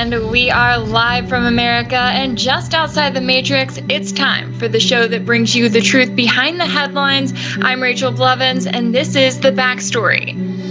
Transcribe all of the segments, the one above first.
And we are live from America and just outside the Matrix. It's time for the show that brings you the truth behind the headlines. I'm Rachel Blevins, and this is The Backstory.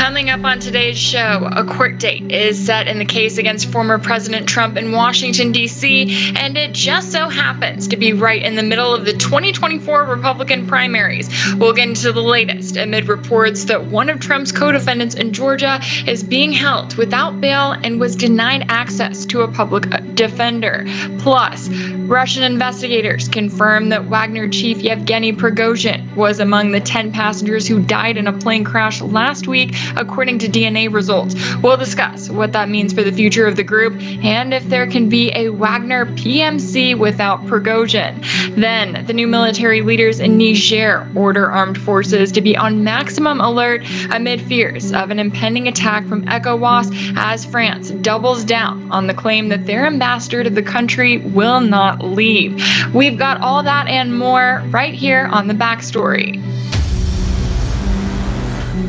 Coming up on today's show, a court date is set in the case against former President Trump in Washington, D.C., and it just so happens to be right in the middle of the 2024 Republican primaries. We'll get into the latest amid reports that one of Trump's co defendants in Georgia is being held without bail and was denied access to a public defender. Plus, Russian investigators confirm that Wagner chief Yevgeny Prigozhin was among the 10 passengers who died in a plane crash last week according to DNA results. We'll discuss what that means for the future of the group and if there can be a Wagner PMC without Prigozhin. Then, the new military leaders in Niger order armed forces to be on maximum alert amid fears of an impending attack from ECOWAS as France doubles down on the claim that their ambassador to the country will not leave. We've got all that and more right here on the backstory.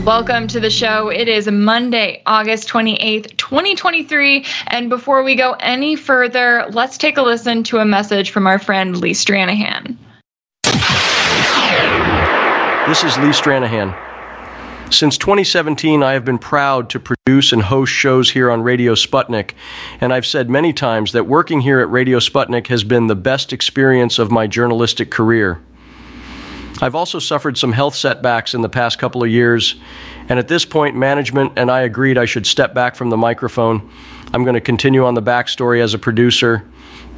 Welcome to the show. It is Monday, August 28th, 2023. And before we go any further, let's take a listen to a message from our friend Lee Stranahan. This is Lee Stranahan. Since 2017, I have been proud to produce and host shows here on Radio Sputnik, and I've said many times that working here at Radio Sputnik has been the best experience of my journalistic career. I've also suffered some health setbacks in the past couple of years, and at this point, management and I agreed I should step back from the microphone. I'm going to continue on the backstory as a producer,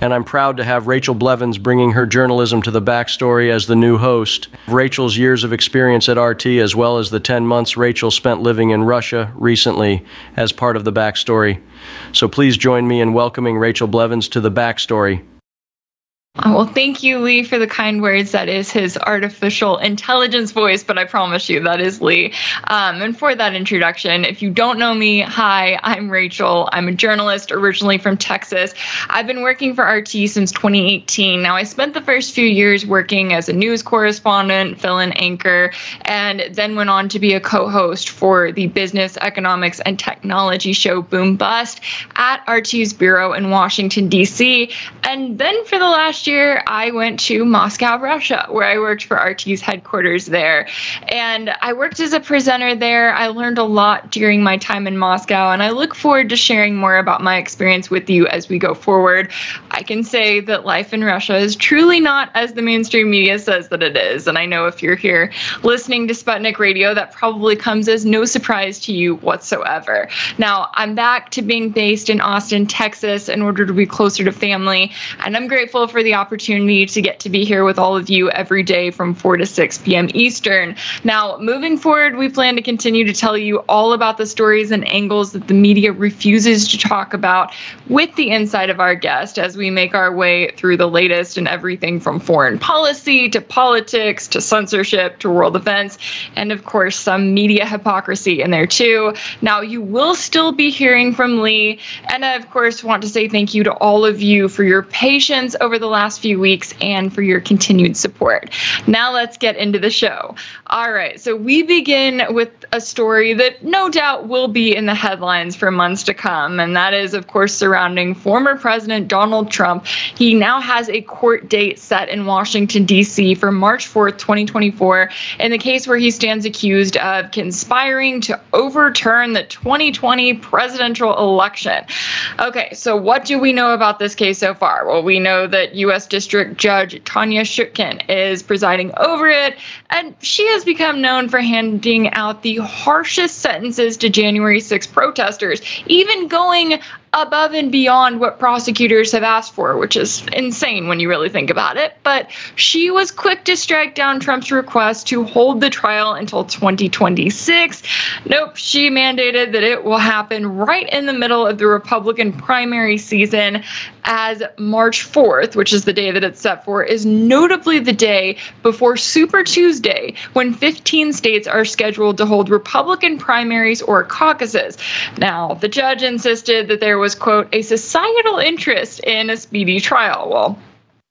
and I'm proud to have Rachel Blevins bringing her journalism to the backstory as the new host. Rachel's years of experience at RT, as well as the 10 months Rachel spent living in Russia recently as part of the backstory. So please join me in welcoming Rachel Blevins to the backstory. Oh, well, thank you, Lee, for the kind words. That is his artificial intelligence voice, but I promise you that is Lee. Um, and for that introduction, if you don't know me, hi, I'm Rachel. I'm a journalist originally from Texas. I've been working for RT since 2018. Now, I spent the first few years working as a news correspondent, fill in anchor, and then went on to be a co host for the business, economics, and technology show Boom Bust at RT's Bureau in Washington, D.C. And then for the last last year, I went to Moscow, Russia, where I worked for RT's headquarters there. And I worked as a presenter there. I learned a lot during my time in Moscow, and I look forward to sharing more about my experience with you as we go forward. I can say that life in Russia is truly not as the mainstream media says that it is. And I know if you're here listening to Sputnik Radio, that probably comes as no surprise to you whatsoever. Now, I'm back to being based in Austin, Texas, in order to be closer to family, and I'm grateful for the opportunity to get to be here with all of you every day from 4 to 6 p.m. Eastern. Now, moving forward, we plan to continue to tell you all about the stories and angles that the media refuses to talk about with the insight of our guest as we make our way through the latest and everything from foreign policy to politics to censorship to world events, and of course, some media hypocrisy in there too. Now, you will still be hearing from Lee, and I, of course, want to say thank you to all of you for your patience over the last last few weeks and for your continued support. Now let's get into the show. All right, so we begin with a story that no doubt will be in the headlines for months to come, and that is, of course, surrounding former President Donald Trump. He now has a court date set in Washington, D.C. for March 4th, 2024, in the case where he stands accused of conspiring to overturn the 2020 presidential election. Okay, so what do we know about this case so far? Well, we know that U.S. District Judge Tanya Chutkan is presiding over it, and she has become known for handing out the harshest sentences to January 6 protesters, even going above and beyond what prosecutors have asked for, which is insane when you really think about it. But she was quick to strike down Trump's request to hold the trial until 2026. Nope, she mandated that it will happen right in the middle of the Republican primary season, as March 4th, which is the day that it's set for, is notably the day before Super Tuesday, when 15 states are scheduled to hold Republican primaries or caucuses. Now, the judge insisted that there was, quote, a societal interest in a speedy trial. Well,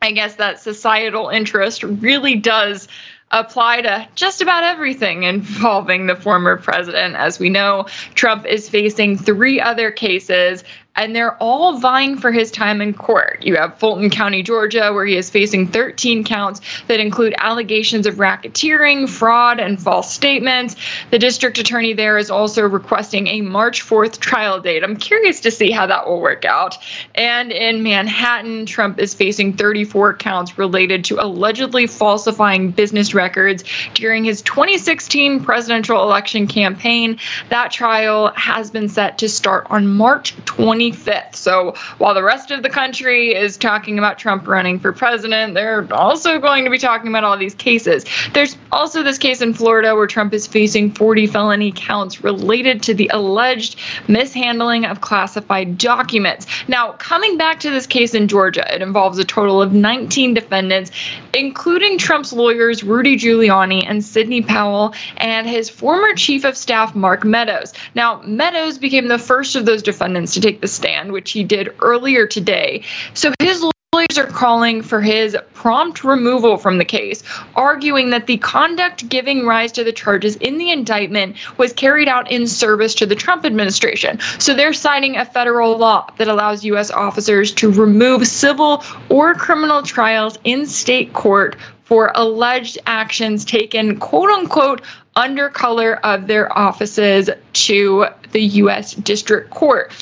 I guess that societal interest really does apply to just about everything involving the former president. As we know, Trump is facing three other cases and they're all vying for his time in court. You have Fulton County, Georgia, where he is facing 13 counts that include allegations of racketeering, fraud, and false statements. The district attorney there is also requesting a March 4th trial date. I'm curious to see how that will work out. And in Manhattan, Trump is facing 34 counts related to allegedly falsifying business records during his 2016 presidential election campaign. That trial has been set to start on March 20. 25th. So while the rest of the country is talking about Trump running for president, they're also going to be talking about all these cases. There's also this case in Florida where Trump is facing 40 felony counts related to the alleged mishandling of classified documents. Now, coming back to this case in Georgia, it involves a total of 19 defendants, including Trump's lawyers Rudy Giuliani and Sidney Powell and his former chief of staff Mark Meadows. Now, Meadows became the first of those defendants to take the stand, which he did earlier today. So his lawyers are calling for his prompt removal from the case, arguing that the conduct giving rise to the charges in the indictment was carried out in service to the Trump administration. So they're citing a federal law that allows U.S. officers to remove civil or criminal trials in state court for alleged actions taken, quote unquote, under color of their offices to the U.S. District Court.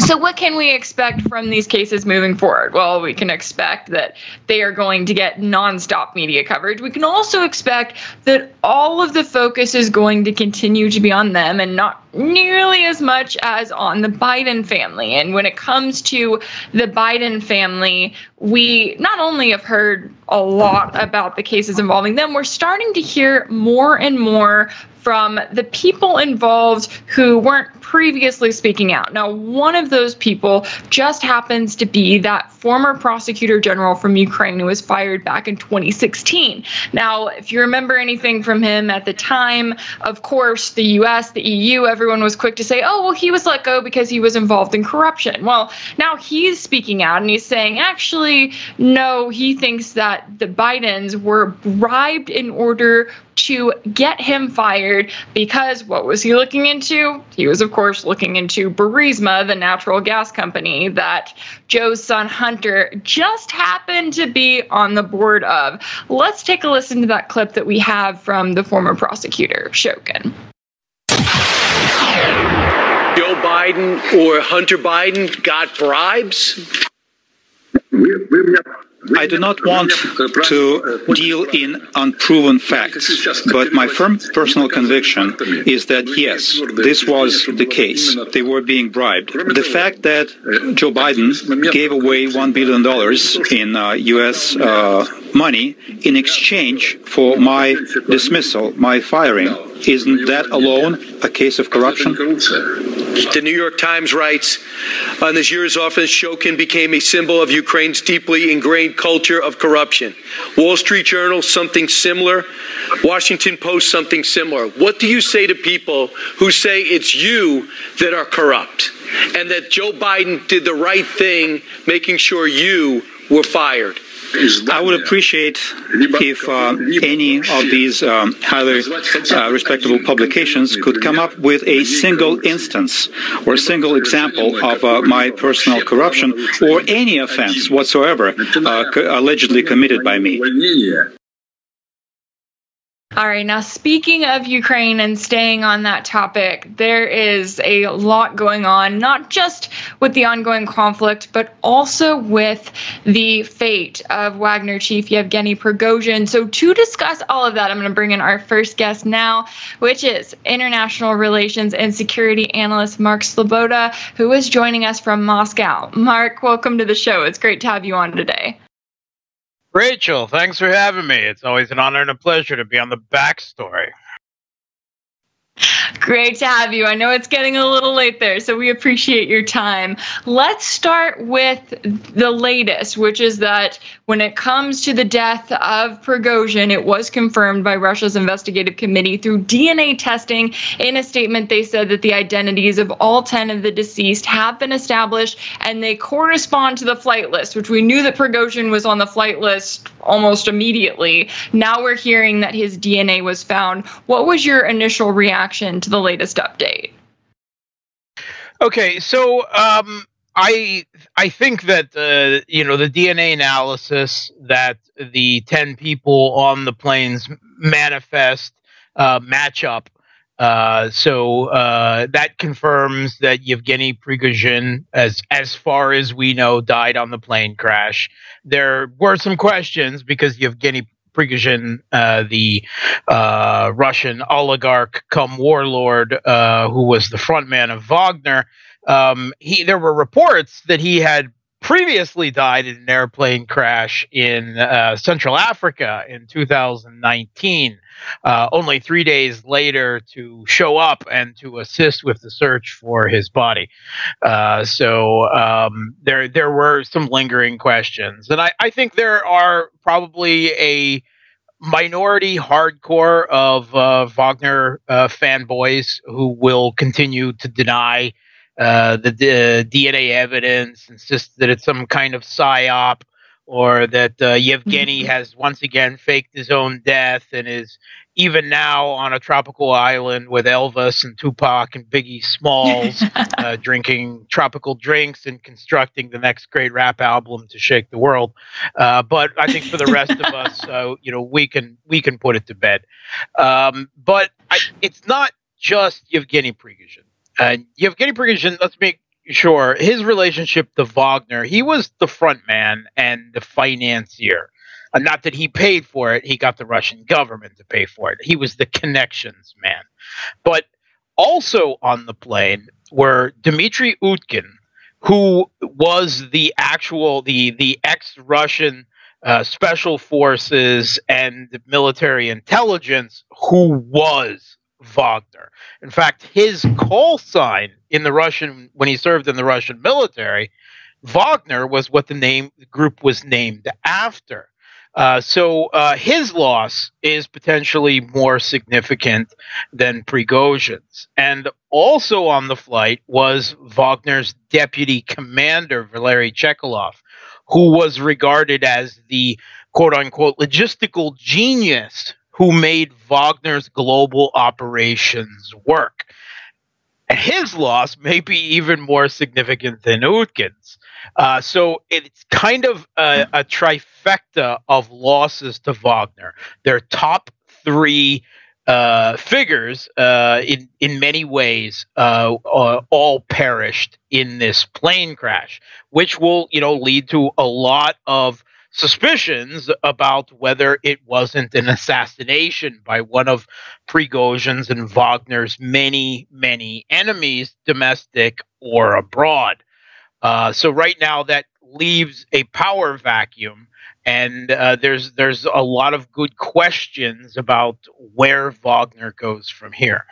So, what can we expect from these cases moving forward? Well, we can expect that they are going to get nonstop media coverage. We can also expect that all of the focus is going to continue to be on them and not nearly as much as on the Biden family. And when it comes to the Biden family, we not only have heard a lot about the cases involving them, we're starting to hear more and more from the people involved who weren't previously speaking out. Now, one of those people just happens to be that former prosecutor general from Ukraine who was fired back in 2016. Now, if you remember anything from him at the time, of course, the US, the EU, everyone was quick to say, oh, well, he was let go because he was involved in corruption. Well, now he's speaking out and he's saying, actually, no, he thinks that the Bidens were bribed in order to get him fired because what was he looking into? He was, of course, looking into Burisma, the natural gas company that Joe's son Hunter just happened to be on the board of. Let's take a listen to that clip that we have from the former prosecutor, Shokin. Joe Biden or Hunter Biden got bribes? I do not want to deal in unproven facts, but my firm personal conviction is that yes, this was the case. They were being bribed. The fact that Joe Biden gave away $1 billion in uh, U.S. Uh, money in exchange for my dismissal, my firing, isn't that alone a case of corruption? The New York Times writes on this year's office, Shokin became a symbol of Ukraine's deeply ingrained culture of corruption. Wall Street Journal, something similar. Washington Post, something similar. What do you say to people who say it's you that are corrupt and that Joe Biden did the right thing making sure you were fired? I would appreciate if uh, any of these um, highly uh, respectable publications could come up with a single instance or a single example of uh, my personal corruption or any offense whatsoever uh, allegedly committed by me. All right, now speaking of Ukraine and staying on that topic, there is a lot going on, not just with the ongoing conflict, but also with the fate of Wagner chief Yevgeny Prigozhin. So, to discuss all of that, I'm going to bring in our first guest now, which is international relations and security analyst Mark Sleboda, who is joining us from Moscow. Mark, welcome to the show. It's great to have you on today. Rachel, thanks for having me. It's always an honor and a pleasure to be on the backstory. Great to have you. I know it's getting a little late there, so we appreciate your time. Let's start with the latest, which is that when it comes to the death of Prigozhin, it was confirmed by Russia's investigative committee through DNA testing. In a statement, they said that the identities of all 10 of the deceased have been established and they correspond to the flight list, which we knew that Prigozhin was on the flight list almost immediately. Now we're hearing that his DNA was found. What was your initial reaction to the latest update? Okay, so um, I I think that uh, you know the DNA analysis that the ten people on the planes manifest uh, match up. Uh, so uh, that confirms that Yevgeny Prigozhin, as as far as we know, died on the plane crash. There were some questions because Yevgeny Prigozhin, uh, the uh, Russian oligarch come warlord, uh, who was the frontman of Wagner, um, he there were reports that he had previously died in an airplane crash in uh, Central Africa in 2019. Uh, only three days later to show up and to assist with the search for his body. Uh, so um, there there were some lingering questions, and I, I think there are probably a minority hardcore of uh, Wagner uh, fanboys who will continue to deny uh, the, DNA evidence, insists that it's some kind of psyop, or that uh, Yevgeny mm-hmm. has once again faked his own death and is even now on a tropical island with Elvis and Tupac and Biggie Smalls, uh, drinking tropical drinks and constructing the next great rap album to shake the world. Uh, but I think for the rest of us, uh, you know, we can we can put it to bed. Um, but I, it's not just Yevgeny Prigozhin. Uh, Yevgeny Prigozhin, let's make sure his relationship to Wagner, he was the front man and the financier. Uh, not that he paid for it, he got the Russian government to pay for it. He was the connections man. But also on the plane were Dmitry Utkin, who was the actual, the, the ex Russian uh, special forces and military intelligence who was Wagner. In fact, his call sign in the Russian when he served in the Russian military, Wagner was what the name the group was named after. Uh, so uh, his loss is potentially more significant than Prigozhin's. And also on the flight was Wagner's deputy commander, Valery Chekalov, who was regarded as the quote unquote logistical genius who made Wagner's global operations work. And his loss may be even more significant than Utkin's. Uh, so it's kind of a, a, trifecta of losses to Wagner. Their top three uh, figures, uh, in in many ways, uh, uh, all perished in this plane crash, which will you know lead to a lot of suspicions about whether it wasn't an assassination by one of Prigozhin's and Wagner's many, many enemies, domestic or abroad. Uh, so right now, that leaves a power vacuum, and uh, there's there's a lot of good questions about where Wagner goes from here.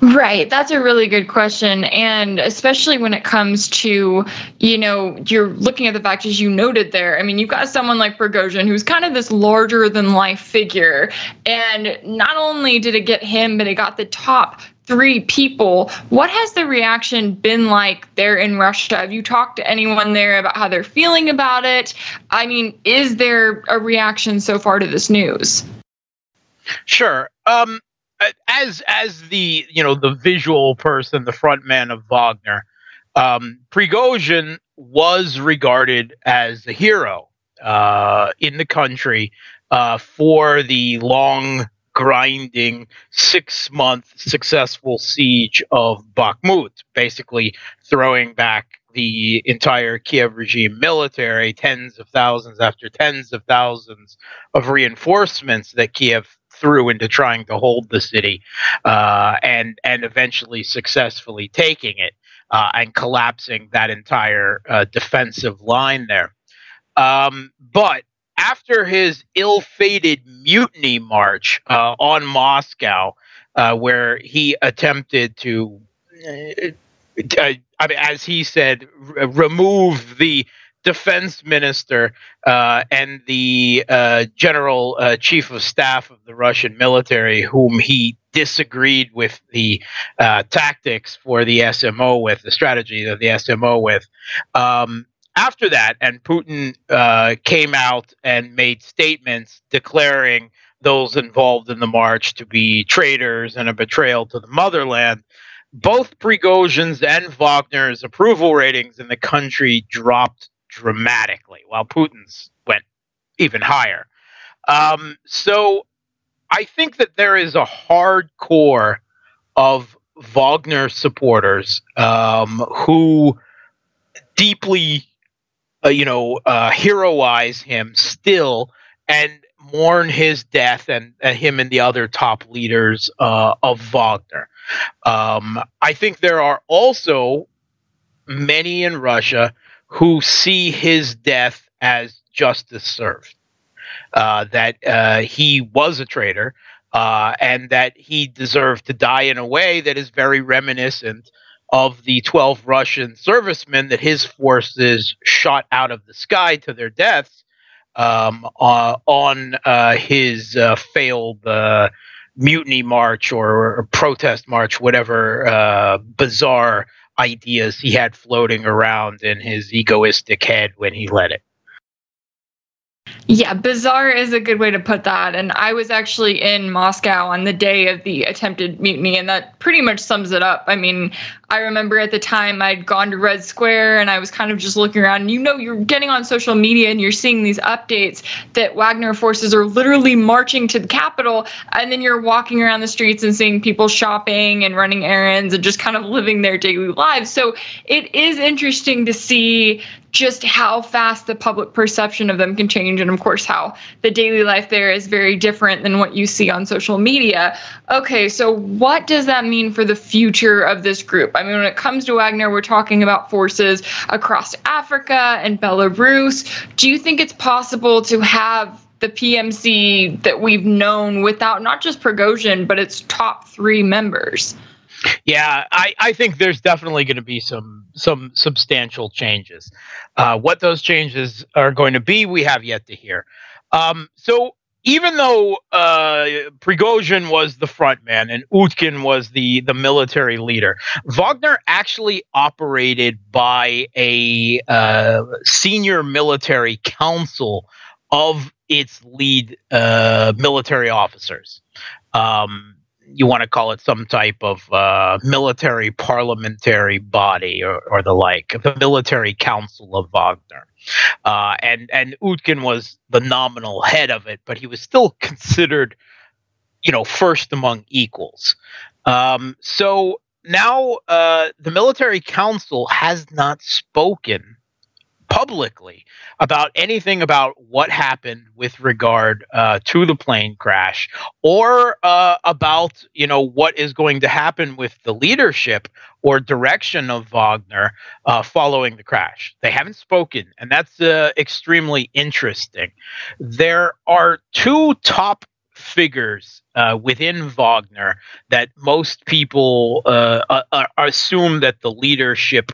Right. That's a really good question. And especially when it comes to, you know, you're looking at the fact as you noted there. I mean, you've got someone like Prigozhin who's kind of this larger than life figure. And not only did it get him, but it got the top three people. What has the reaction been like there in Russia? Have you talked to anyone there about how they're feeling about it? I mean, is there a reaction so far to this news? Sure. Um, as as the you know the visual person, the front man of Wagner, um, Prigozhin was regarded as a hero uh, in the country uh, for the long, grinding, six month successful siege of Bakhmut, basically throwing back the entire Kiev regime military, tens of thousands after tens of thousands of reinforcements that Kiev threw into trying to hold the city uh, and and eventually successfully taking it uh, and collapsing that entire uh, defensive line there. Um, but after his ill-fated mutiny march uh, on Moscow, uh, where he attempted to, uh, I mean, as he said, r- remove the defense minister uh, and the uh, general uh, chief of staff of the Russian military, whom he disagreed with the uh, tactics for the SMO with, the strategy of the SMO with. Um, after that, and Putin uh, came out and made statements declaring those involved in the march to be traitors and a betrayal to the motherland. Both Prigozhin's and Wagner's approval ratings in the country dropped dramatically, while Putin's went even higher. Um, so I think that there is a hardcore of Wagner supporters um, who deeply, uh, you know, uh, heroize him still and mourn his death and him and the other top leaders uh, of Wagner. Um, I think there are also many in Russia who see his death as justice served. Uh, that uh, he was a traitor uh, and that he deserved to die in a way that is very reminiscent of the 12 Russian servicemen that his forces shot out of the sky to their deaths um, uh, on uh, his uh, failed mutiny march or, or, protest march, whatever bizarre ideas he had floating around in his egoistic head when he led it. Yeah, bizarre is a good way to put that. And I was actually in Moscow on the day of the attempted mutiny, and that pretty much sums it up. I mean, I remember at the time I'd gone to Red Square and I was kind of just looking around. And you know, you're getting on social media and you're seeing these updates that Wagner forces are literally marching to the capital. And then you're walking around the streets and seeing people shopping and running errands and just kind of living their daily lives. So it is interesting to see just how fast the public perception of them can change and of course how the daily life there is very different than what you see on social media okay so what does that mean for the future of this group i mean when it comes to wagner we're talking about forces across africa and belarus do you think it's possible to have the PMC that we've known without not just Prigozhin, but its top three members. Yeah, I, I think there's definitely going to be some some substantial changes. Uh, what those changes are going to be, we have yet to hear. Um, so even though uh, Prigozhin was the front man and Utkin was the the military leader, Wagner actually operated by a uh, senior military council of its lead uh, military officers. Um, you want to call it some type of uh, military parliamentary body or, or, the like, the military council of Wagner. Uh, and and Utkin was the nominal head of it, but he was still considered, you know, first among equals. Um, so now uh, the military council has not spoken publicly about anything about what happened with regard uh, to the plane crash or uh, about you know what is going to happen with the leadership or direction of Wagner uh, following the crash. They haven't spoken, and that's uh, extremely interesting. There are two top figures uh, within Wagner that most people uh, assume that the leadership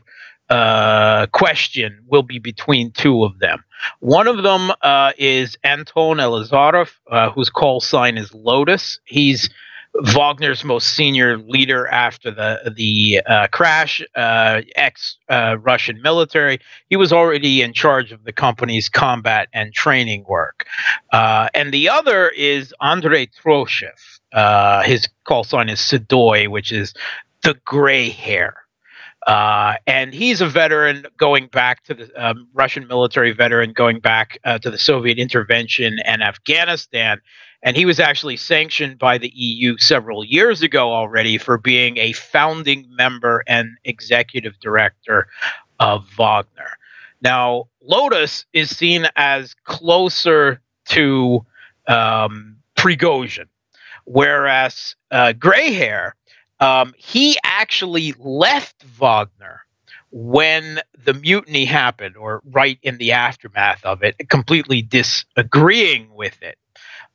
uh, question will be between two of them. One of them uh, is Anton Elizarov, uh, whose call sign is Lotus. He's Wagner's most senior leader after the the uh, crash, uh, ex uh, Russian military. He was already in charge of the company's combat and training work. and the other is Andrei Troshev. his call sign is Sedoy, which is the gray hair. Uh, and he's a veteran going back to the um, Russian military veteran going back uh, to the Soviet intervention and Afghanistan. And he was actually sanctioned by the EU several years ago already for being a founding member and executive director of Wagner. Now, Lotus is seen as closer to um, Prigozhin, whereas uh, Gray Hair um, he actually left Wagner when the mutiny happened, or right in the aftermath of it, completely disagreeing with it.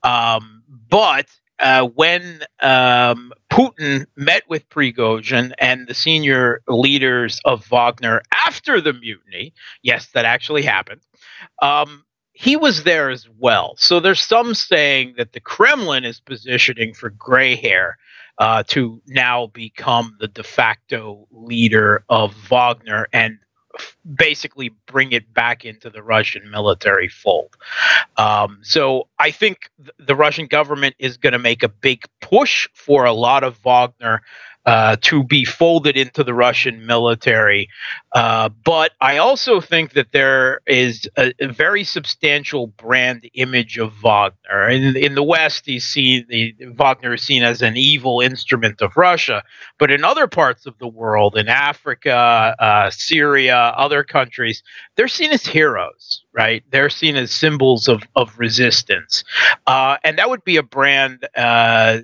Um, but uh, when um, Putin met with Prigozhin and the senior leaders of Wagner after the mutiny, yes, that actually happened. Um, he was there as well. So there's some saying that the Kremlin is positioning for gray hair uh, to now become the de facto leader of Wagner and basically bring it back into the Russian military fold. Um, so I think th- the Russian government is going to make a big push for a lot of Wagner uh, to be folded into the Russian military. Uh, but I also think that there is a, a, very substantial brand image of Wagner. In, in the West, he's seen the, Wagner is seen as an evil instrument of Russia. But in other parts of the world, in Africa, uh, Syria, other countries, they're seen as heroes. Right, they're seen as symbols of of resistance, uh, and that would be a brand uh,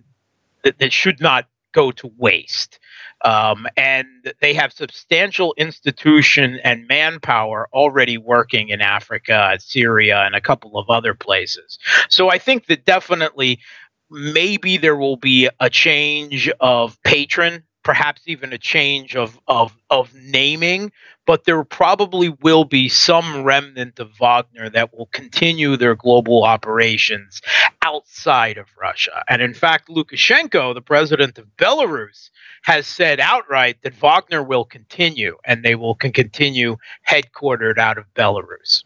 that, that should not go to waste. Um, and they have substantial institution and manpower already working in Africa, Syria, and a couple of other places. So I think that definitely maybe there will be a change of patron perhaps even a change of, of, of naming, but there probably will be some remnant of Wagner that will continue their global operations outside of Russia. And in fact, Lukashenko, the president of Belarus, has said outright that Wagner will continue and they will continue headquartered out of Belarus.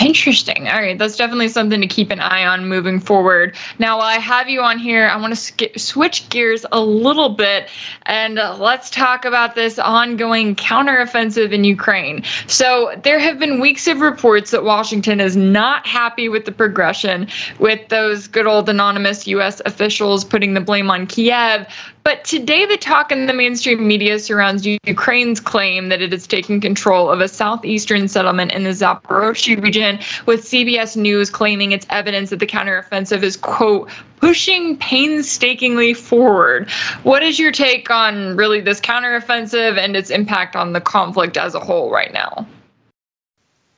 Interesting. All right, that's definitely something to keep an eye on moving forward. Now, while I have you on here, I want to sk- switch gears a little bit and uh, let's talk about this ongoing counteroffensive in Ukraine. So, there have been weeks of reports that Washington is not happy with the progression, with those good old anonymous U.S. officials putting the blame on Kiev. But today, the talk in the mainstream media surrounds Ukraine's claim that it is taking control of a southeastern settlement in the Zaporozhye region, with CBS News claiming it's evidence that the counteroffensive is, quote, pushing painstakingly forward. What is your take on really this counteroffensive and its impact on the conflict as a whole right now?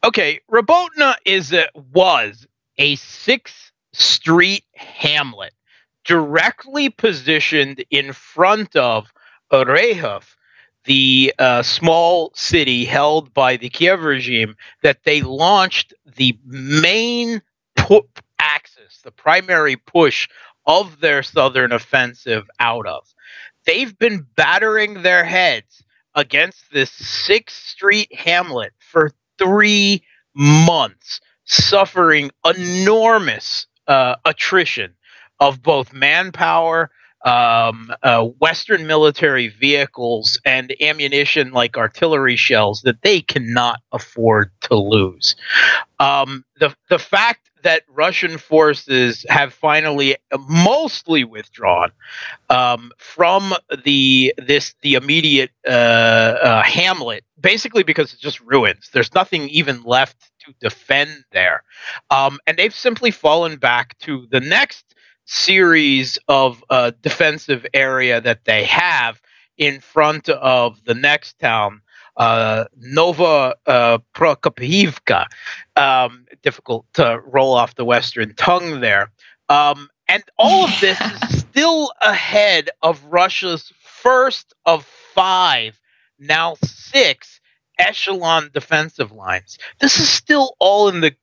Okay, Rabotino is a, was a six street hamlet directly positioned in front of Orekhov, the uh, small city held by the Kiev regime, that they launched the main pu- axis, the primary push of their southern offensive out of. They've been battering their heads against this Sixth Street hamlet for three months, suffering enormous uh, attrition of both manpower, um, uh, Western military vehicles, and ammunition like artillery shells that they cannot afford to lose. Um, the the fact that Russian forces have finally mostly withdrawn um, from the this the immediate uh, uh, hamlet, basically because it's just ruins. There's nothing even left to defend there, um, and they've simply fallen back to the next series of uh, defensive area that they have in front of the next town, uh, Nova uh, Prokopivka. Um, difficult to roll off the Western tongue there. Um, and all of this is still ahead of Russia's first of five, now six echelon defensive lines. This is still all in the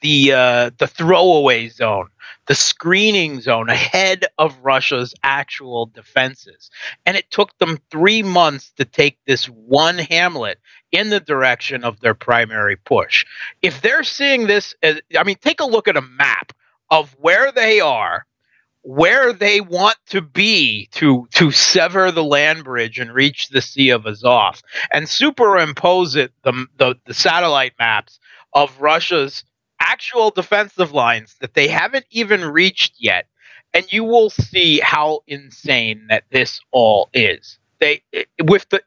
the uh, the throwaway zone the screening zone ahead of Russia's actual defenses. And it took them three months to take this one hamlet in the direction of their primary push. If they're seeing this, as, I mean, take a look at a map of where they are where they want to be to to sever the land bridge and reach the Sea of Azov, and superimpose it the the, the satellite maps of Russia's actual defensive lines that they haven't even reached yet, and you will see how insane that this all is. They with the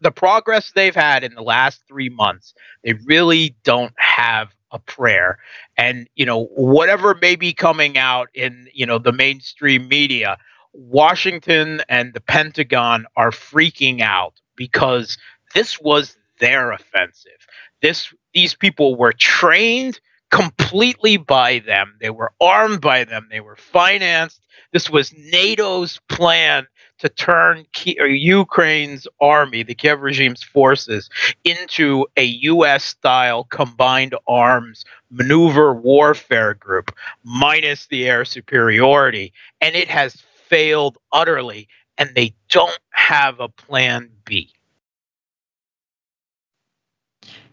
the progress they've had in the last 3 months, they really don't have a prayer. And you know, whatever may be coming out in, you know, the mainstream media, Washington and the Pentagon are freaking out because this was their offensive. This these people were trained completely by them. They were armed by them. They were financed. This was NATO's plan to turn uh, Ukraine's army, the Kiev regime's forces, into a U.S. style combined arms maneuver warfare group, minus the air superiority. And it has failed utterly, and they don't have a plan B.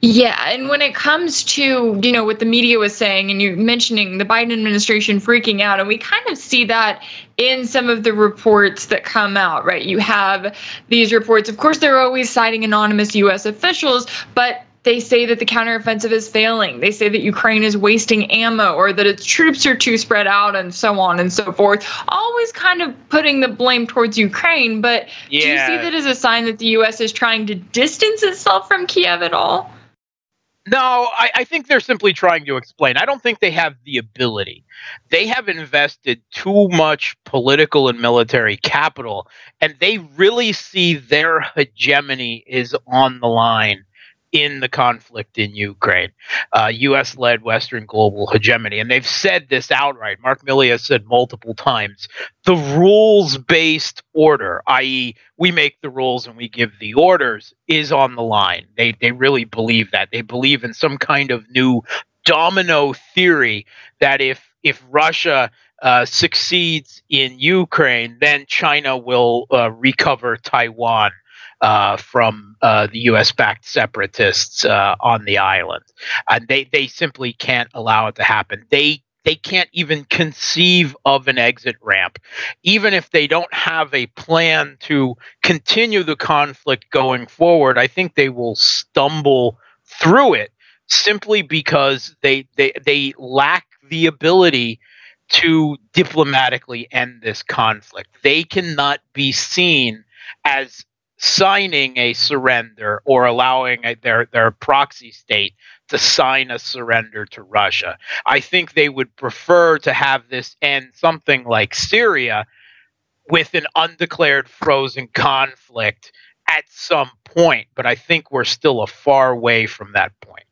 Yeah, and when it comes to, you know, what the media was saying, and you're mentioning the Biden administration freaking out, and we kind of see that in some of the reports that come out, right? You have these reports, of course, they're always citing anonymous U.S. officials, but they say that the counteroffensive is failing. They say that Ukraine is wasting ammo or that its troops are too spread out and so on and so forth. Always kind of putting the blame towards Ukraine. But yeah. do you see that as a sign that the U.S. is trying to distance itself from Kiev at all? No, I, I, think they're simply trying to explain. I don't think they have the ability. They have invested too much political and military capital, and they really see their hegemony is on the line in the conflict in Ukraine, uh, U.S. led Western global hegemony. And they've said this outright. Mark Milley has said multiple times the rules based order, i.e., we make the rules and we give the orders, is on the line. They, they really believe that. They believe in some kind of new domino theory that if, if Russia uh, succeeds in Ukraine, then China will uh, recover Taiwan uh, from uh, the U.S. backed separatists uh, on the island. And they, they simply can't allow it to happen. They they can't even conceive of an exit ramp. Even if they don't have a plan to continue the conflict going forward, I think they will stumble through it simply because they they, they lack the ability to diplomatically end this conflict. They cannot be seen as signing a surrender or allowing a, their their proxy state to sign a surrender to Russia. I think they would prefer to have this end something like Syria with an undeclared frozen conflict at some point, but I think we're still a far way from that point.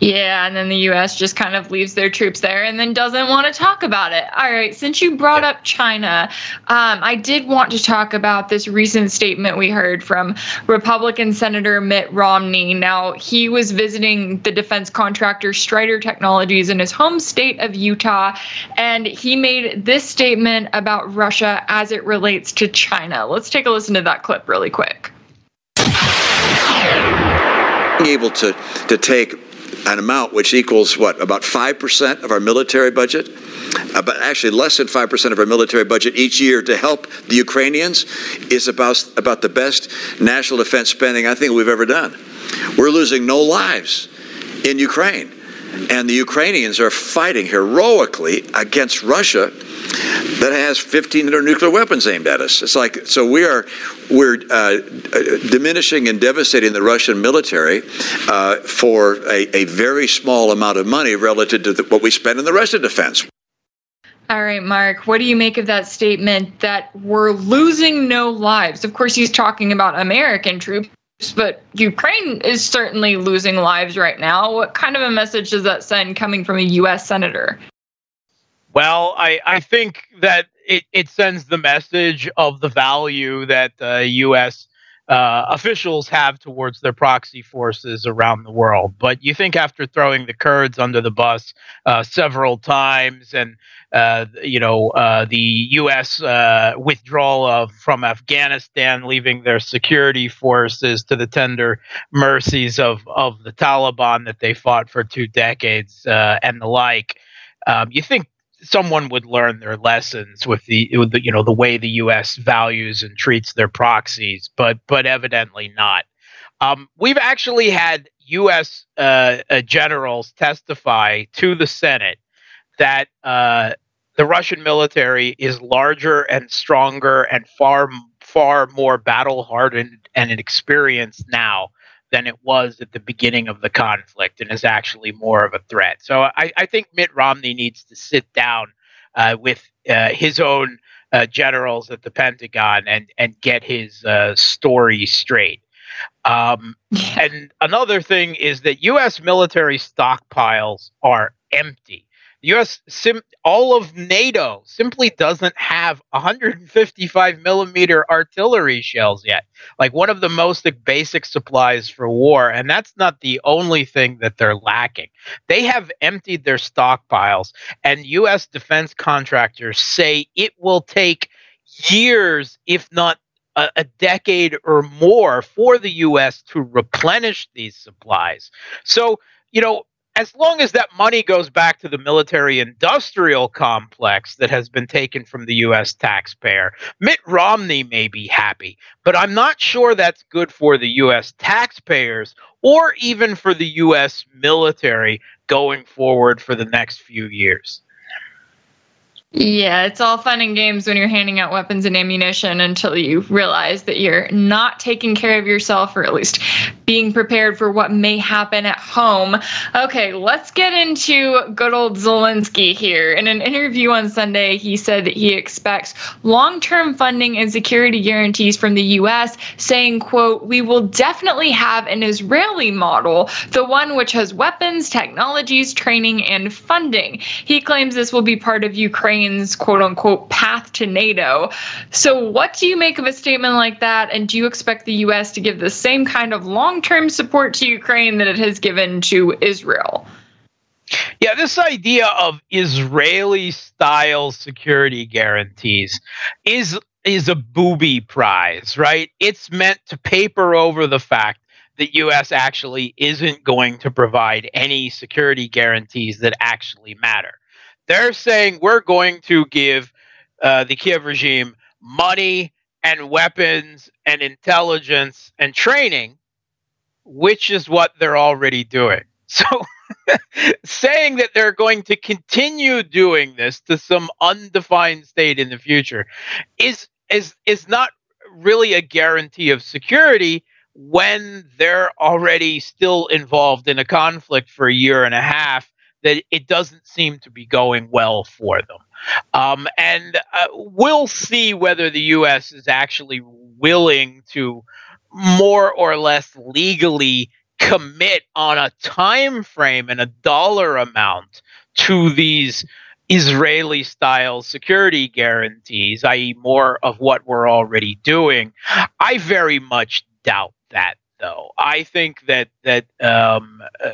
Yeah, and then the US just kind of leaves their troops there and then doesn't want to talk about it. All right, since you brought up China, um, I did want to talk about this recent statement we heard from Republican Senator Mitt Romney. Now, he was visiting the defense contractor Strider Technologies in his home state of Utah, and he made this statement about Russia as it relates to China. Let's take a listen to that clip really quick. Able to, to take an amount which equals what, about 5% of our military budget? But actually less than 5% of our military budget each year to help the Ukrainians is about, about the best national defense spending I think we've ever done. We're losing no lives in Ukraine. And the Ukrainians are fighting heroically against Russia that has 1,500 nuclear weapons aimed at us. It's like so we are we're uh, diminishing and devastating the Russian military uh, for a, a, very small amount of money relative to the, what we spend in the rest of defense. All right, Mark, what do you make of that statement that we're losing no lives? Of course, he's talking about American troops, but Ukraine is certainly losing lives right now. What kind of a message does that send coming from a U.S. senator? Well, I, I think that it, it sends the message of the value that the U.S. Uh, officials have towards their proxy forces around the world. But you think after throwing the Kurds under the bus uh, several times and uh, you know, uh, the U.S. Uh, withdrawal of from Afghanistan, leaving their security forces to the tender mercies of of the Taliban that they fought for two decades uh, and the like. Um, you think someone would learn their lessons with the, with the, you know the way the U.S. values and treats their proxies, but but evidently not. Um, we've actually had U.S. Uh, uh, generals testify to the Senate that uh, the Russian military is larger and stronger and far far more battle hardened and experienced now than it was at the beginning of the conflict and is actually more of a threat. So I, I think Mitt Romney needs to sit down uh, with uh, his own uh, generals at the Pentagon and, and get his uh, story straight. Um, and another thing is that U.S. military stockpiles are empty. U.S. Sim- all of NATO simply doesn't have 155 millimeter artillery shells yet. Like one of the most basic supplies for war, and that's not the only thing that they're lacking. They have emptied their stockpiles, and U.S. defense contractors say it will take years, if not a, a, decade or more for the U.S. to replenish these supplies. So, you know, as long as that money goes back to the military industrial complex that has been taken from the U.S. taxpayer, Mitt Romney may be happy, but I'm not sure that's good for the U.S. taxpayers or even for the U.S. military going forward for the next few years. Yeah, it's all fun and games when you're handing out weapons and ammunition until you realize that you're not taking care of yourself or at least being prepared for what may happen at home. Okay, let's get into good old Zelensky here. In an interview on Sunday, he said that he expects long-term funding and security guarantees from the US, saying, quote, "We will definitely have an Israeli model, the one which has weapons, technologies, training and funding." He claims this will be part of Ukraine Ukraine's quote unquote path to NATO. So, what do you make of a statement like that? And do you expect the U.S. to give the same kind of long term support to Ukraine that it has given to Israel? Yeah, this idea of Israeli style security guarantees is is a booby prize, right? It's meant to paper over the fact that US actually isn't going to provide any security guarantees that actually matter. They're saying we're going to give uh, the Kiev regime money and weapons and intelligence and training, which is what they're already doing. So, saying that they're going to continue doing this to some undefined state in the future is is is not really a guarantee of security when they're already still involved in a conflict for a year and a half that it doesn't seem to be going well for them. Um, and uh, we'll see whether the U.S. is actually willing to more or less legally commit on a time frame and a dollar amount to these Israeli style security guarantees, i.e., more of what we're already doing. I very much doubt that though. I think that that um, uh,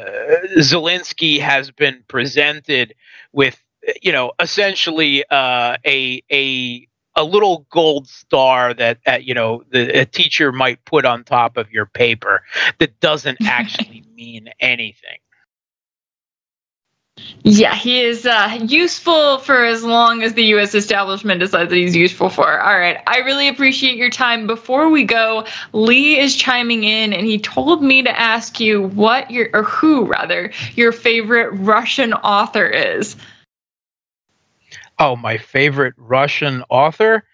Zelensky has been presented with, you know, essentially uh, a a a little gold star that uh, you know the a teacher might put on top of your paper that doesn't actually mean anything. Yeah, he is uh, useful for as long as the U.S. establishment decides that he's useful for. All right, I really appreciate your time. Before we go, Lee is chiming in, and he told me to ask you what your or who rather your favorite Russian author is. Oh, my favorite Russian author,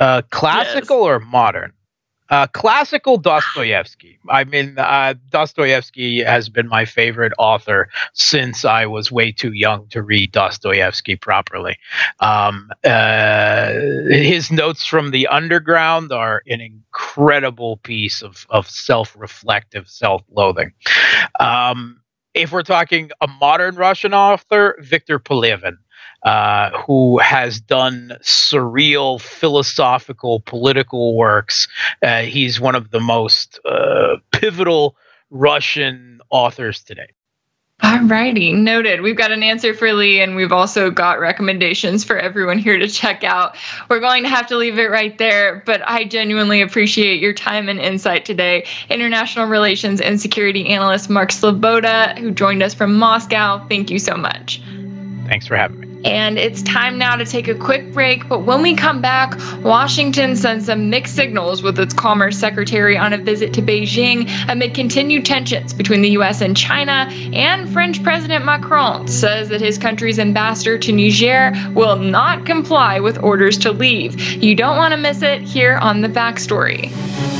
uh, classical yes. or modern? Uh, classical Dostoevsky. I mean, uh, Dostoevsky has been my favorite author since I was way too young to read Dostoevsky properly. Um, uh, his notes from the underground are an incredible piece of, of self reflective self loathing. Um, if we're talking a modern Russian author, Victor Pelevin uh, who has done surreal philosophical political works. Uh, he's one of the most uh, pivotal Russian authors today. Alrighty, noted. We've got an answer for Lee, and we've also got recommendations for everyone here to check out. We're going to have to leave it right there, but I genuinely appreciate your time and insight today. International Relations and Security Analyst Mark Sleboda, who joined us from Moscow, thank you so much. Thanks for having me. And it's time now to take a quick break. But when we come back, Washington sends some mixed signals with its Commerce Secretary on a visit to Beijing amid continued tensions between the U.S. and China. And French President Macron says that his country's ambassador to Niger will not comply with orders to leave. You don't want to miss it here on The Backstory.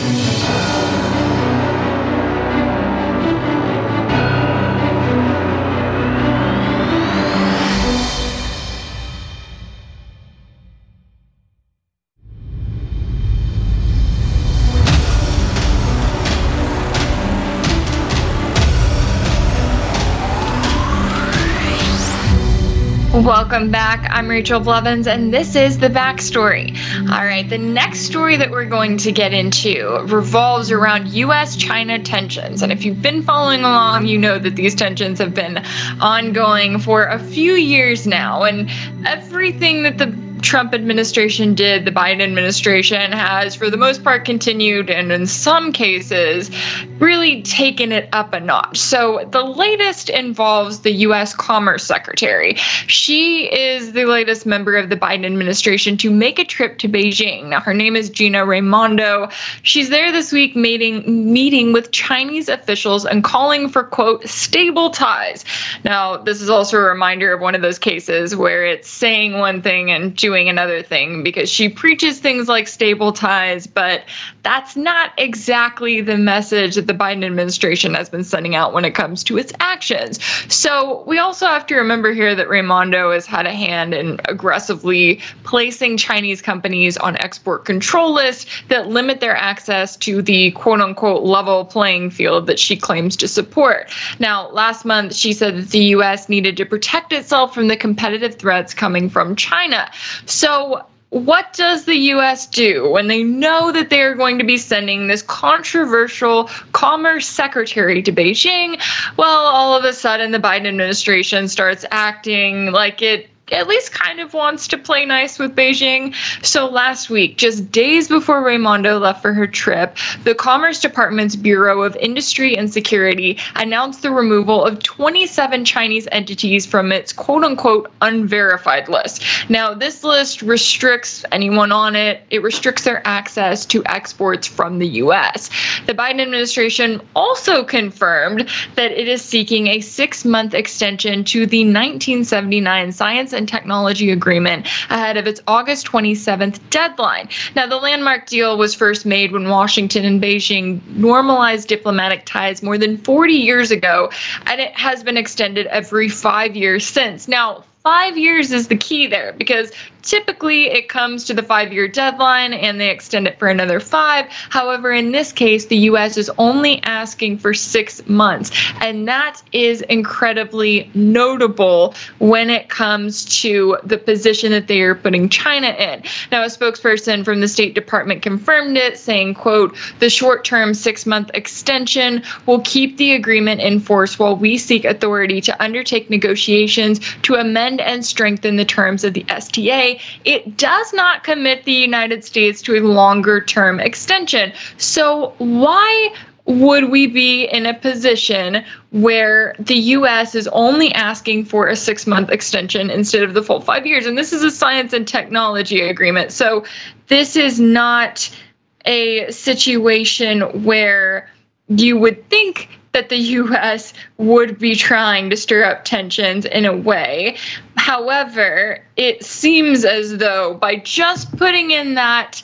Welcome back. I'm Rachel Blevins, and this is the backstory. All right, the next story that we're going to get into revolves around U.S. China tensions. And if you've been following along, you know that these tensions have been ongoing for a few years now. And everything that the Trump administration did, the Biden administration has, for the most part, continued and in some cases, really taken it up a notch. So the latest involves the U.S. Commerce Secretary. She is the latest member of the Biden administration to make a trip to Beijing. Now, her name is Gina Raimondo. She's there this week meeting, meeting with Chinese officials and calling for, quote, stable ties. Now, this is also a reminder of one of those cases where it's saying one thing and doing another thing because she preaches things like stable ties, but that's not exactly the message that the Biden administration has been sending out when it comes to its actions. So we also have to remember here that Raimondo has had a hand in aggressively placing Chinese companies on export control lists that limit their access to the quote unquote level playing field that she claims to support. Now, last month, she said that the U.S. needed to protect itself from the competitive threats coming from China. So, what does the US do when they know that they are going to be sending this controversial commerce secretary to Beijing? Well, all of a sudden, the Biden administration starts acting like it at least kind of wants to play nice with Beijing. So last week, just days before Raimondo left for her trip, the Commerce Department's Bureau of Industry and Security announced the removal of 27 Chinese entities from its quote unquote unverified list. Now, this list restricts anyone on it, it restricts their access to exports from the US. The Biden administration also confirmed that it is seeking a six month extension to the 1979 Science and Technology Agreement ahead of its August 27th deadline. Now, the landmark deal was first made when Washington and Beijing normalized diplomatic ties more than 40 years ago, and it has been extended every five years since. Now, five years is the key there because typically it comes to the five year deadline and they extend it for another five. However, in this case, the US is only asking for six months. And that is incredibly notable when it comes to the position that they are putting China in. Now, a spokesperson from the State Department confirmed it, saying, quote, the short term six month extension will keep the agreement in force while we seek authority to undertake negotiations to amend and strengthen the terms of the STA, it does not commit the United States to a longer term extension. So, why would we be in a position where the US is only asking for a six month extension instead of the full five years? And this is a science and technology agreement. So this is not a situation where you would think that the US would be trying to stir up tensions in a way. However, it seems as though by just putting in that,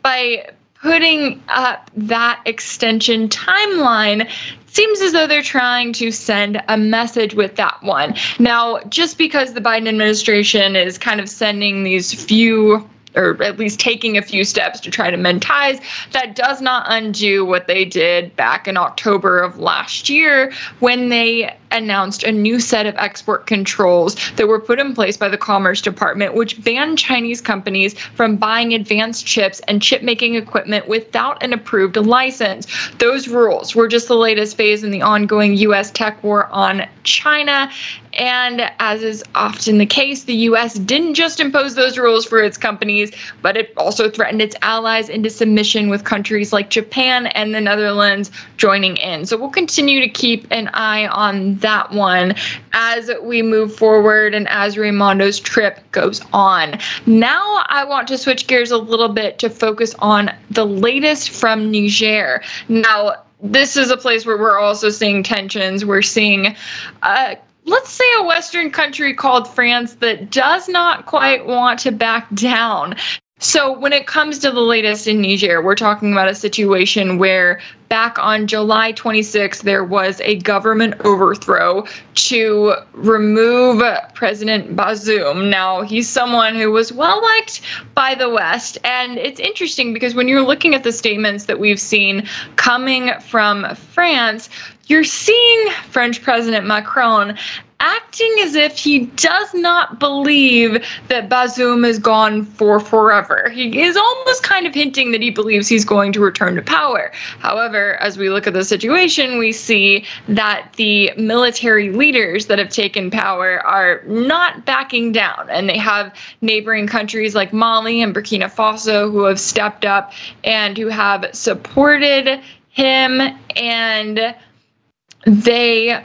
by putting up that extension timeline, seems as though they're trying to send a message with that one. Now, just because the Biden administration is kind of sending these few or at least taking a few steps to try to mend ties. That does not undo what they did back in October of last year when they announced a new set of export controls that were put in place by the Commerce Department, which banned Chinese companies from buying advanced chips and chip making equipment without an approved license. Those rules were just the latest phase in the ongoing U.S. tech war on China. And as is often the case, the US didn't just impose those rules for its companies, but it also threatened its allies into submission with countries like Japan and the Netherlands joining in. So we'll continue to keep an eye on that one as we move forward and as Raimondo's trip goes on. Now I want to switch gears a little bit to focus on the latest from Niger. Now, this is a place where we're also seeing tensions. We're seeing uh, let's say a Western country called France that does not quite want to back down. So, when it comes to the latest in Niger, we're talking about a situation where back on July 26th, there was a government overthrow to remove President Bazoum. Now, he's someone who was well liked by the West. And it's interesting because when you're looking at the statements that we've seen coming from France, you're seeing French President Macron acting as if he does not believe that Bazoum is gone for forever. He is almost kind of hinting that he believes he's going to return to power. However, as we look at the situation, we see that the military leaders that have taken power are not backing down, and they have neighboring countries like Mali and Burkina Faso who have stepped up and who have supported him and they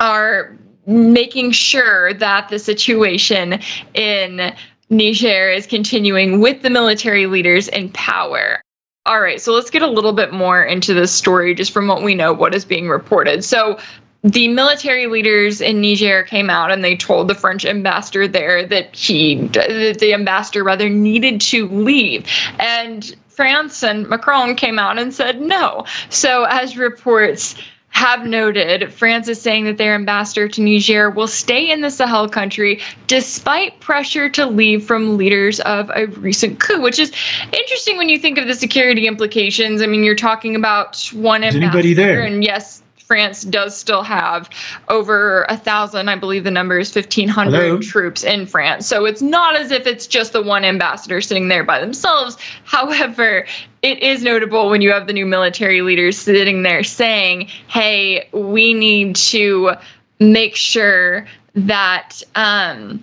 are making sure that the situation in Niger is continuing with the military leaders in power. All right, so let's get a little bit more into this story just from what we know, what is being reported. So, the military leaders in Niger came out and they told the French ambassador there that he, that the ambassador rather, needed to leave. And France and Macron came out and said no. So, as reports have noted, France is saying that their ambassador to Niger will stay in the Sahel country despite pressure to leave from leaders of a recent coup, which is interesting when you think of the security implications. I mean, you're talking about one is ambassador, anybody there? and yes, France does still have over a thousand, I believe the number is 1,500 Hello? troops in France. So it's not as if it's just the one ambassador sitting there by themselves. However, it is notable when you have the new military leaders sitting there saying, hey, we need to make sure that. Um,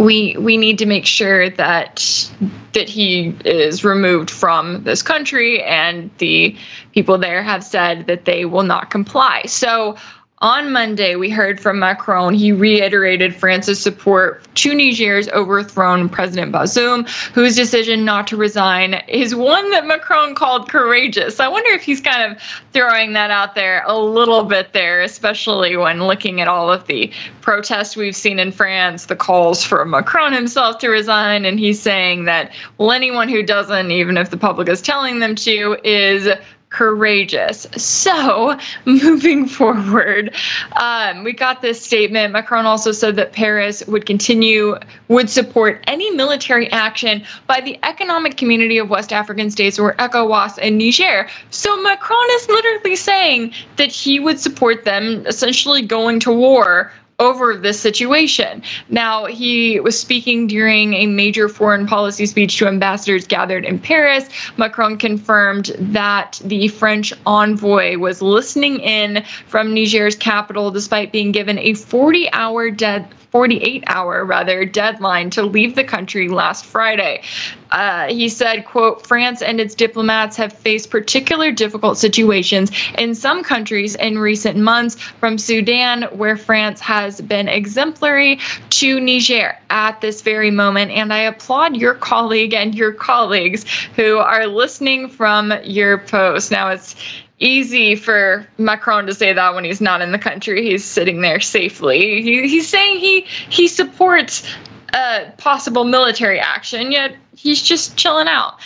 we we need to make sure that that he is removed from this country and the people there have said that they will not comply. So on Monday, we heard from Macron. He reiterated France's support to Niger's overthrown President Bazoum, whose decision not to resign is one that Macron called courageous. I wonder if he's kind of throwing that out there a little bit there, especially when looking at all of the protests we've seen in France, the calls for Macron himself to resign, and he's saying that, well, anyone who doesn't, even if the public is telling them to, is courageous. So, moving forward, um, we got this statement. Macron also said that Paris would continue, would support any military action by the Economic Community of West African States or ECOWAS and Niger. So, Macron is literally saying that he would support them essentially going to war over this situation. Now, he was speaking during a major foreign policy speech to ambassadors gathered in Paris. Macron confirmed that the French envoy was listening in from Niger's capital despite being given a 40 hour dead 48 hour rather deadline to leave the country last Friday. Uh, he said, quote, France and its diplomats have faced particular difficult situations in some countries in recent months, from Sudan, where France has been exemplary, to Niger at this very moment. And I applaud your colleague and your colleagues who are listening from your post. Now, it's easy for Macron to say that when he's not in the country. He's sitting there safely. He, he's saying he he supports uh, possible military action, yet he's just chilling out,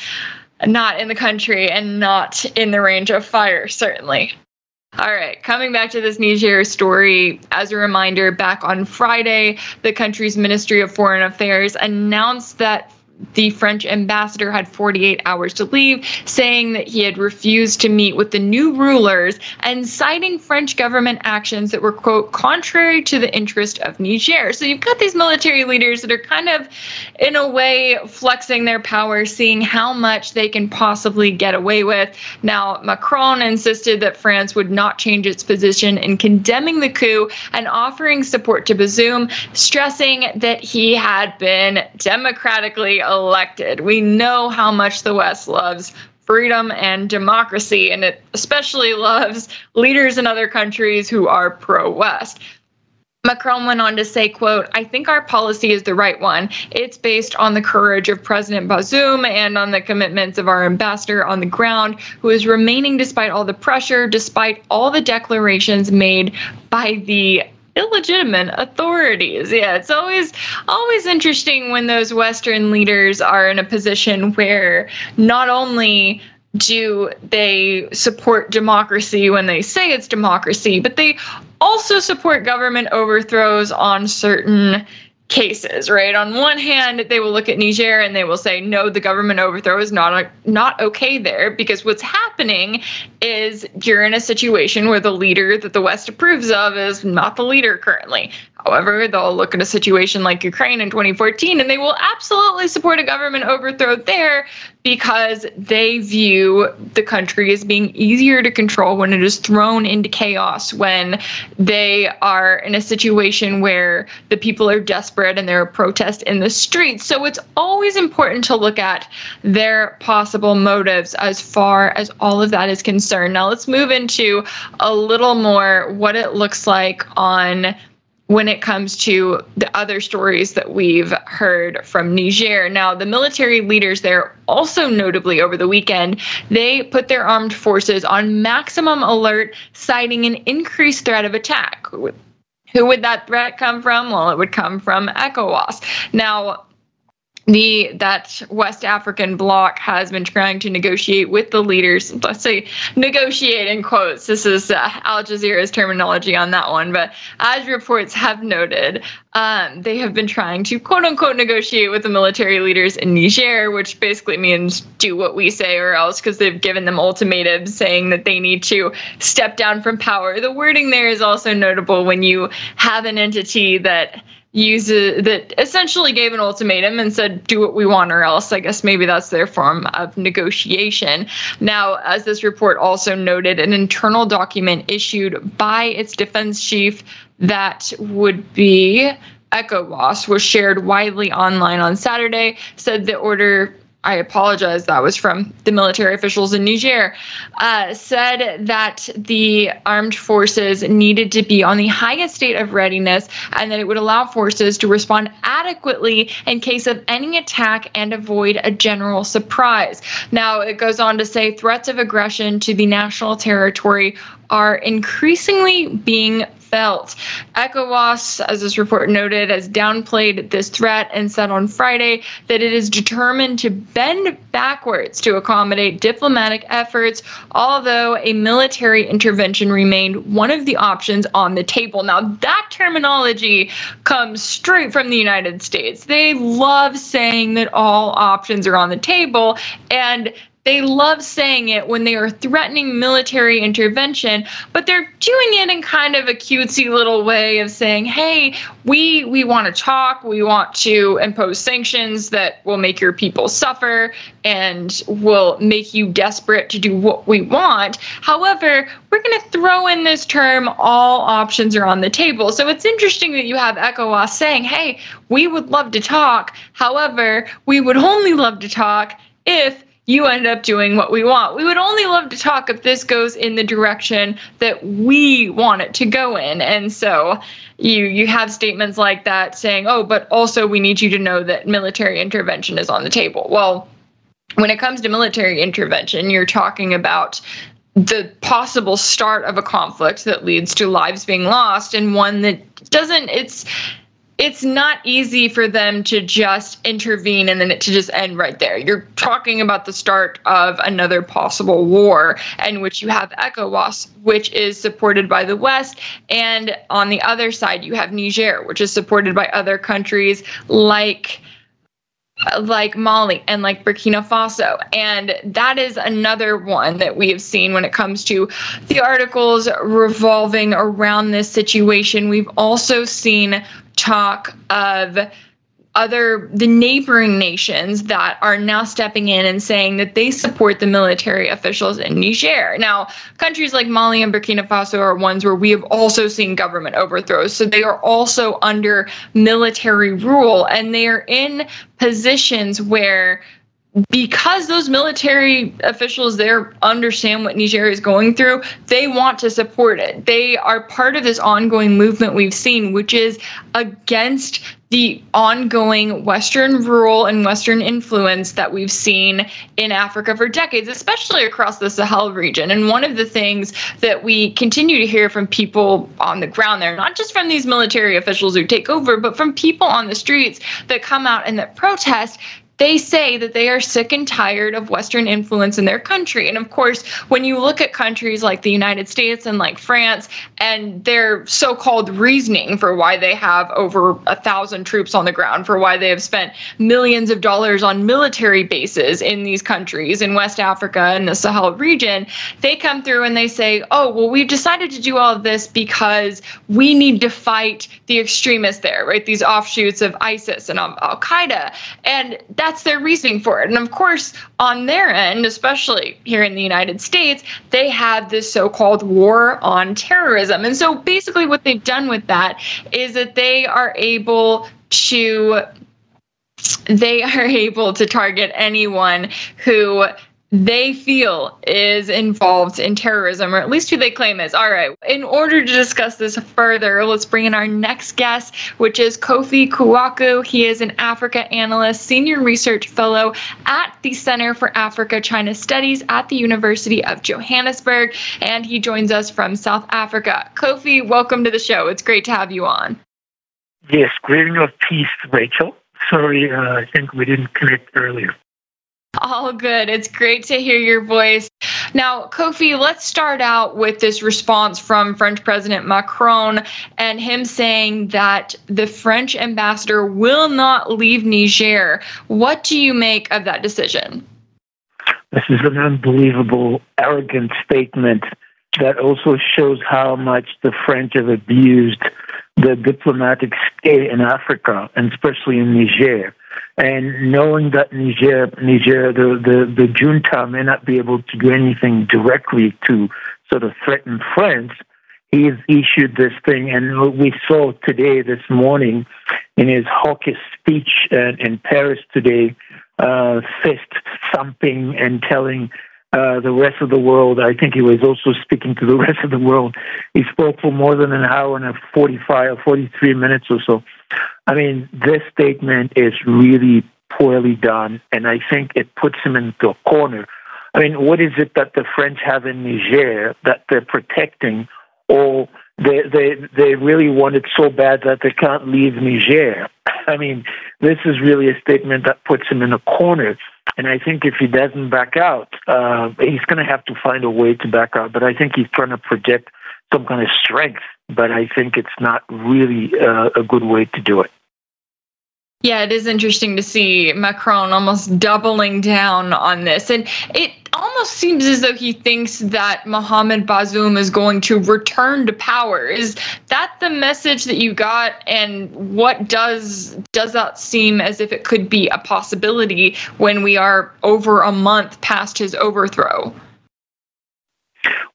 not in the country and not in the range of fire, certainly. All right, coming back to this Niger story, as a reminder, back on Friday, the country's Ministry of Foreign Affairs announced that the French ambassador had 48 hours to leave, saying that he had refused to meet with the new rulers and citing French government actions that were, quote, contrary to the interest of Niger. So you've got these military leaders that are kind of, in a way, flexing their power, seeing how much they can possibly get away with. Now, Macron insisted that France would not change its position in condemning the coup and offering support to Bazoum, stressing that he had been democratically elected. We know how much the West loves freedom and democracy, and it especially loves leaders in other countries who are pro West. Macron went on to say, quote, I think our policy is the right one. It's based on the courage of President Bazoum and on the commitments of our ambassador on the ground, who is remaining despite all the pressure, despite all the declarations made by the illegitimate authorities. Yeah, it's always always interesting when those Western leaders are in a position where not only do they support democracy when they say it's democracy, but they also support government overthrows on certain cases, right? On one hand, they will look at Niger and they will say, no, the government overthrow is not not okay there because what's happening is you're in a situation where the leader that the West approves of is not the leader currently. However, they'll look at a situation like Ukraine in 2014 and they will absolutely support a government overthrow there because they view the country as being easier to control when it is thrown into chaos, when they are in a situation where the people are desperate and there are protests in the streets. So it's always important to look at their possible motives as far as all of that is concerned. Now, let's move into a little more what it looks like on when it comes to the other stories that we've heard from Niger. Now, the military leaders there also notably over the weekend, they put their armed forces on maximum alert, citing an increased threat of attack. Who would that threat come from? Well, it would come from ECOWAS. Now, the that West African bloc has been trying to negotiate with the leaders. Let's say negotiate in quotes. This is uh, Al Jazeera's terminology on that one, but as reports have noted, um, they have been trying to quote unquote negotiate with the military leaders in Niger, which basically means do what we say or else, because they've given them ultimatums saying that they need to step down from power. The wording there is also notable when you have an entity that uses that essentially gave an ultimatum and said do what we want or else. I guess maybe that's their form of negotiation. Now as this report also noted an internal document issued by its defense chief that would be Echo ECOWAS was shared widely online on Saturday, said the order I apologize, that was from the military officials in Niger, uh, said that the armed forces needed to be on the highest state of readiness and that it would allow forces to respond adequately in case of any attack and avoid a general surprise. Now, it goes on to say threats of aggression to the national territory are increasingly being felt. ECOWAS, as this report noted, has downplayed this threat and said on Friday that it is determined to bend backwards to accommodate diplomatic efforts, although a military intervention remained one of the options on the table. Now, that terminology comes straight from the United States. They love saying that all options are on the table, and they love saying it when they are threatening military intervention, but they're doing it in kind of a cutesy little way of saying, "Hey, we we want to talk, we want to impose sanctions that will make your people suffer and will make you desperate to do what we want. However, we're going to throw in this term all options are on the table." So it's interesting that you have ECOWAS saying, "Hey, we would love to talk. However, we would only love to talk if you end up doing what we want. We would only love to talk if this goes in the direction that we want it to go in. And so you you have statements like that saying, "Oh, but also we need you to know that military intervention is on the table." Well, when it comes to military intervention, you're talking about the possible start of a conflict that leads to lives being lost and one that doesn't it's it's not easy for them to just intervene and then to just end right there. You're talking about the start of another possible war, in which you have ECOWAS, which is supported by the West, and on the other side you have Niger, which is supported by other countries like like Mali and like Burkina Faso. And that is another one that we have seen when it comes to the articles revolving around this situation. We've also seen talk of other the neighboring nations that are now stepping in and saying that they support the military officials in Niger. Now, countries like Mali and Burkina Faso are ones where we have also seen government overthrows. So they are also under military rule and they are in positions where because those military officials there understand what Niger is going through, they want to support it. They are part of this ongoing movement we've seen, which is against the ongoing Western rule and Western influence that we've seen in Africa for decades, especially across the Sahel region. And one of the things that we continue to hear from people on the ground there, not just from these military officials who take over, but from people on the streets that come out and that protest, they say that they are sick and tired of Western influence in their country. And of course, when you look at countries like the United States and like France and their so called reasoning for why they have over a thousand troops on the ground, for why they have spent millions of dollars on military bases in these countries in West Africa and the Sahel region, they come through and they say, oh, well, we've decided to do all of this because we need to fight the extremists there, right? These offshoots of ISIS and Al Qaeda. And that's their reasoning for it. And of course, on their end, especially here in the United States, they have this so called war on terrorism. And so basically, what they've done with that is that they are able to they are able to target anyone who they feel is involved in terrorism, or at least who they claim is. All right, in order to discuss this further, let's bring in our next guest, which is Koffi Kouakou. He is an Africa analyst, senior research fellow at the Center for Africa China Studies at the University of Johannesburg, and he joins us from South Africa. Koffi, welcome to the show. It's great to have you on. Yes, greeting of peace, Rachel. Sorry, uh, I think we didn't connect earlier. All good. It's great to hear your voice. Now, Koffi, let's start out with this response from French President Macron and him saying that the French ambassador will not leave Niger. What do you make of that decision? This is an unbelievable, arrogant statement that also shows how much the French have abused the diplomatic state in Africa, and especially in Niger. And knowing that Niger, Niger, the, the, the junta may not be able to do anything directly to sort of threaten France, he's issued this thing. And we saw today, this morning, in his hawkish speech in, in Paris today, uh, fist thumping and telling uh, the rest of the world. I think he was also speaking to the rest of the world. He spoke for more than an hour and a 45 or 43 minutes or so. I mean, this statement is really poorly done, and I think it puts him into a corner. I mean, what is it that the French have in Niger that they're protecting, or they they they really want it so bad that they can't leave Niger? I mean, this is really a statement that puts him in a corner. And I think if he doesn't back out, uh, he's going to have to find a way to back out. But I think he's trying to project some kind of strength. But I think it's not really uh, a good way to do it. Yeah, it is interesting to see Macron almost doubling down on this. And it almost seems as though he thinks that Mohamed Bazoum is going to return to power. Is that the message that you got and what does does that seem as if it could be a possibility when we are over a month past his overthrow?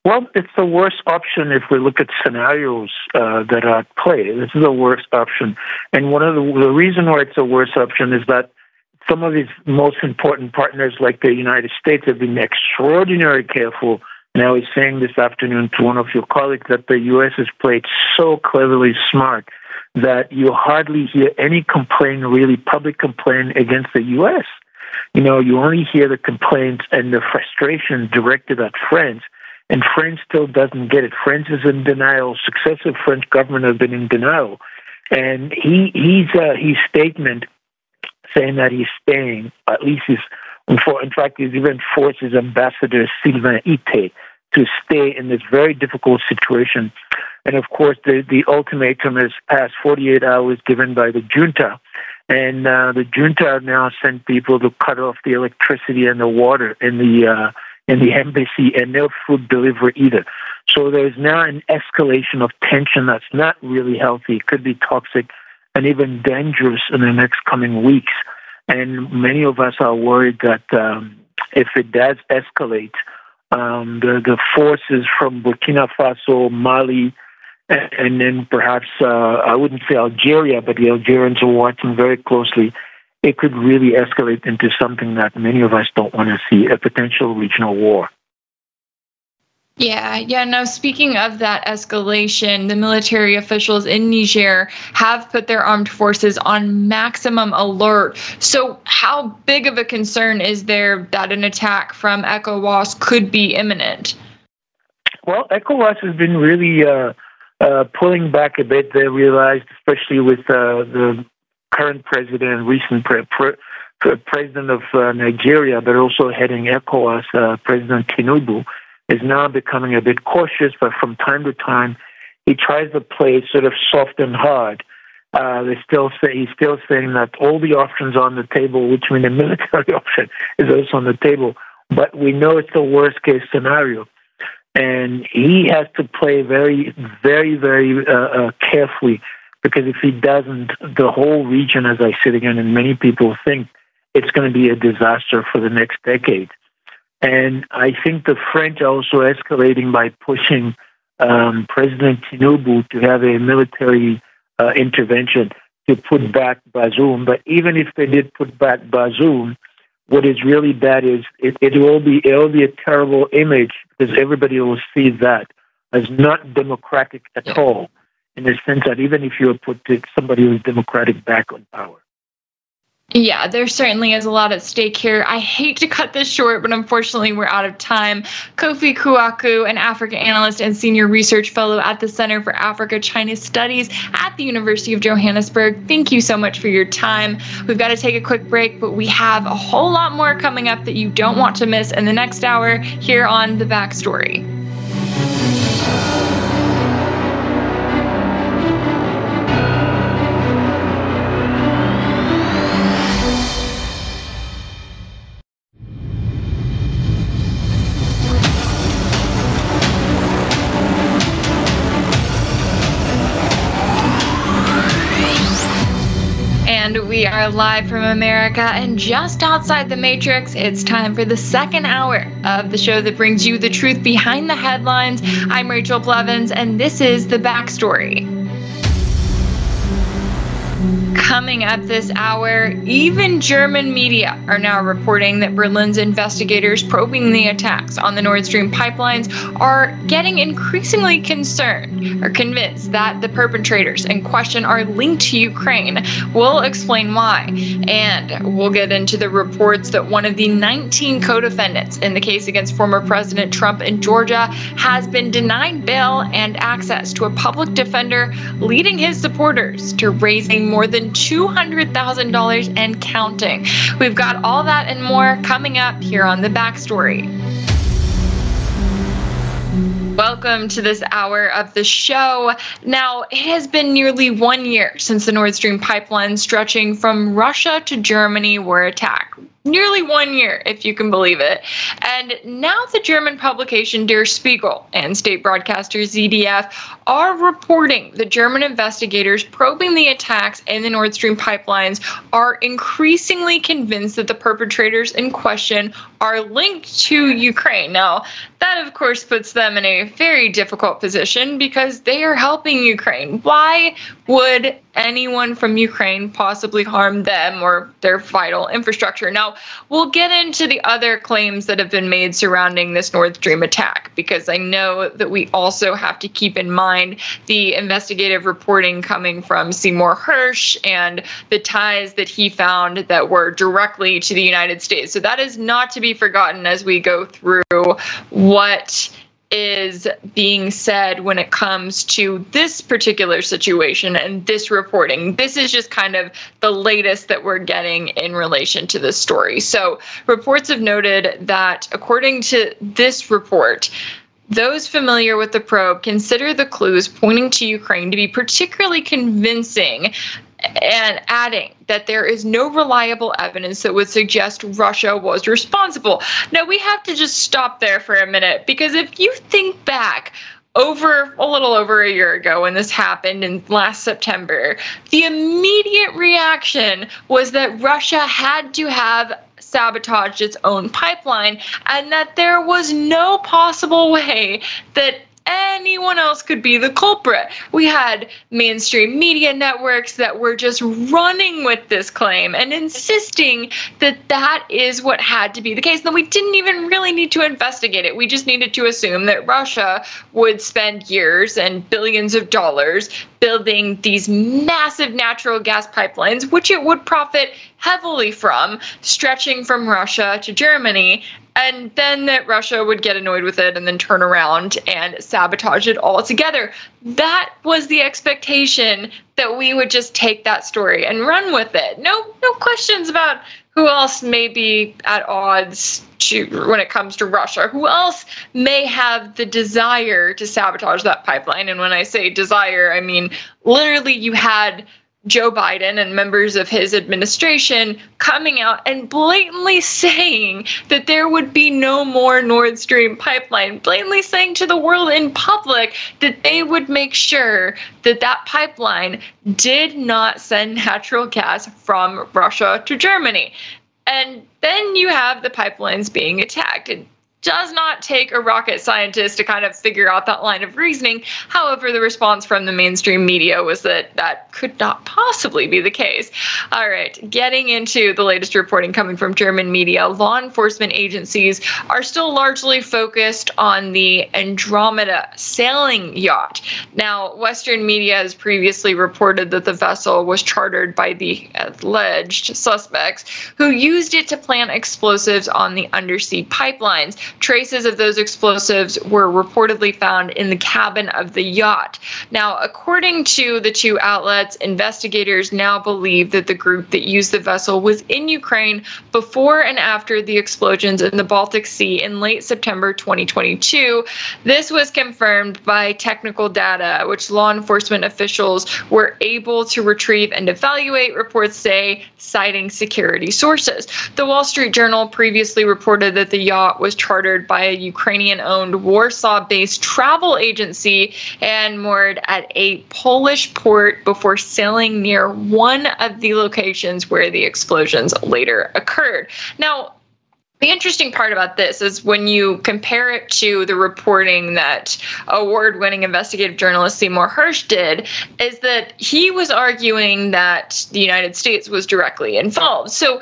Well, it's the worst option if we look at scenarios uh, that are at play. This is the worst option, and one of the the reason why it's the worst option is that some of these most important partners, like the United States, have been extraordinarily careful. And I was saying this afternoon to one of your colleagues that the U.S. has played so cleverly smart that you hardly hear any complaint, really public complaint against the U.S. You know, you only hear the complaints and the frustration directed at France and France still doesn't get it. France is in denial. Successive French government have been in denial, and he he's uh, his statement saying that he's staying. At least he's in fact he's even forced his ambassador Sylvain Itté to stay in this very difficult situation. And of course, the the ultimatum is past 48 hours given by the junta. And uh, the junta now sent people to cut off the electricity and the water in the uh, in the embassy and no food delivery either. So there's now an escalation of tension that's not really healthy. It could be toxic and even dangerous in the next coming weeks. And many of us are worried that um, if it does escalate, um, the, the forces from Burkina Faso, Mali, and, and then perhaps, uh, I wouldn't say Algeria, but the Algerians are watching very closely it could really escalate into something that many of us don't want to see a potential regional war. Yeah, yeah. Now, speaking of that escalation, the military officials in Niger have put their armed forces on maximum alert. So, how big of a concern is there that an attack from ECOWAS could be imminent? Well, ECOWAS has been really uh, uh, pulling back a bit. They realized, especially with uh, the current president, recent pre- pre- president of uh, Nigeria, but also heading ECOWAS, uh, President Tinubu, is now becoming a bit cautious, but from time to time, he tries to play sort of soft and hard. Uh, they still say he's still saying that all the options on the table, which means the military option is also on the table. But we know it's the worst case scenario, and he has to play very, very, very uh, uh, carefully because if he doesn't, the whole region, as I said again, and many people think it's going to be a disaster for the next decade. And I think the French are also escalating by pushing um, President Tinubu to have a military uh, intervention to put back Bazoum. But even if they did put back Bazoum, what is really bad is it, it will be it will be a terrible image because everybody will see that as not democratic at all. In the sense that even if you put somebody who's democratic back on power. Yeah, there certainly is a lot at stake here. I hate to cut this short, but unfortunately, we're out of time. Koffi Kouakou, an Africa analyst and senior research fellow at the Center for Africa China Studies at the University of Johannesburg, thank you so much for your time. We've got to take a quick break, but we have a whole lot more coming up that you don't want to miss in the next hour here on The Backstory. We are live from America and just outside the Matrix. It's time for the second hour of the show that brings you the truth behind the headlines. I'm Rachel Blevins, and this is The Backstory. Coming up this hour, even German media are now reporting that Berlin's investigators probing the attacks on the Nord Stream pipelines are getting increasingly concerned or convinced that the perpetrators in question are linked to Ukraine. We'll explain why. And we'll get into the reports that one of the 19 co defendants in the case against former President Trump in Georgia has been denied bail and access to a public defender, leading his supporters to raising more than $200,000 and counting. We've got all that and more coming up here on The Backstory. Welcome to this hour of the show. Now, it has been nearly one year since the Nord Stream pipeline stretching from Russia to Germany were attacked nearly one year, if you can believe it. And now the German publication Der Spiegel and state broadcaster ZDF are reporting the German investigators probing the attacks in the Nord Stream pipelines are increasingly convinced that the perpetrators in question are linked to Ukraine. Now, that of course puts them in a very difficult position because they are helping Ukraine. Why would anyone from Ukraine possibly harm them or their vital infrastructure? Now, we'll get into the other claims that have been made surrounding this Nord Stream attack because I know that we also have to keep in mind the investigative reporting coming from Seymour Hersh and the ties that he found that were directly to the United States. So that is not to be forgotten as we go through what is being said when it comes to this particular situation and this reporting. This is just kind of the latest that we're getting in relation to this story. So, reports have noted that according to this report, those familiar with the probe consider the clues pointing to Ukraine to be particularly convincing and adding that there is no reliable evidence that would suggest Russia was responsible. Now, we have to just stop there for a minute because if you think back, over a little over a year ago when this happened in last September, the immediate reaction was that Russia had to have sabotaged its own pipeline and that there was no possible way that anyone else could be the culprit. We had mainstream media networks that were just running with this claim and insisting that that is what had to be the case. Then we didn't even really need to investigate it. We just needed to assume that Russia would spend years and billions of dollars building these massive natural gas pipelines, which it would profit heavily from, stretching from Russia to Germany. And then that Russia would get annoyed with it and then turn around and sabotage it altogether. That was the expectation that we would just take that story and run with it. No, no questions about who else may be at odds to when it comes to Russia? Who else may have the desire to sabotage that pipeline? And when I say desire, I mean literally you had Joe Biden and members of his administration coming out and blatantly saying that there would be no more Nord Stream pipeline, blatantly saying to the world in public that they would make sure that that pipeline did not send natural gas from Russia to Germany. And then you have the pipelines being attacked. And does not take a rocket scientist to kind of figure out that line of reasoning. However, the response from the mainstream media was that that could not possibly be the case. All right, getting into the latest reporting coming from German media, law enforcement agencies are still largely focused on the Andromeda sailing yacht. Now, Western media has previously reported that the vessel was chartered by the alleged suspects who used it to plant explosives on the undersea pipelines. Traces of those explosives were reportedly found in the cabin of the yacht. Now, according to the two outlets, investigators now believe that the group that used the vessel was in Ukraine before and after the explosions in the Baltic Sea in late September 2022. This was confirmed by technical data, which law enforcement officials were able to retrieve and evaluate, reports say, citing security sources. The Wall Street Journal previously reported that the yacht was chartered chartered by a Ukrainian owned Warsaw based travel agency and moored at a Polish port before sailing near one of the locations where the explosions later occurred. Now, the interesting part about this is when you compare it to the reporting that award winning investigative journalist Seymour Hersh did, is that he was arguing that the United States was directly involved. So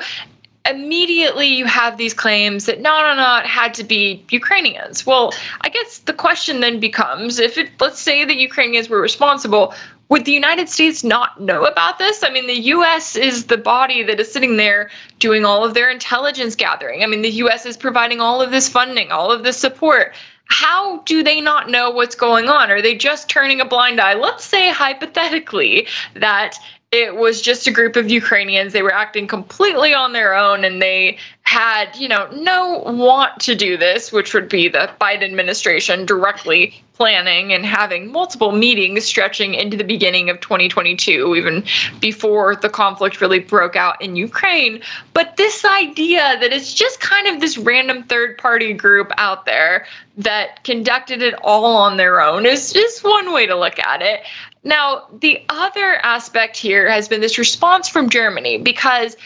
immediately you have these claims that no, no, no, it had to be Ukrainians. Well, I guess the question then becomes if it, let's say the Ukrainians were responsible, would the United States not know about this? I mean, the US is the body that is sitting there doing all of their intelligence gathering. I mean, the US is providing all of this funding, all of this support. How do they not know what's going on? Are they just turning a blind eye? Let's say hypothetically that it was just a group of Ukrainians. They were acting completely on their own and they had, you know, no want to do this, which would be the Biden administration directly planning and having multiple meetings stretching into the beginning of 2022, even before the conflict really broke out in Ukraine. But this idea that it's just kind of this random third party group out there that conducted it all on their own is just one way to look at it. Now, the other aspect here has been this response from Germany because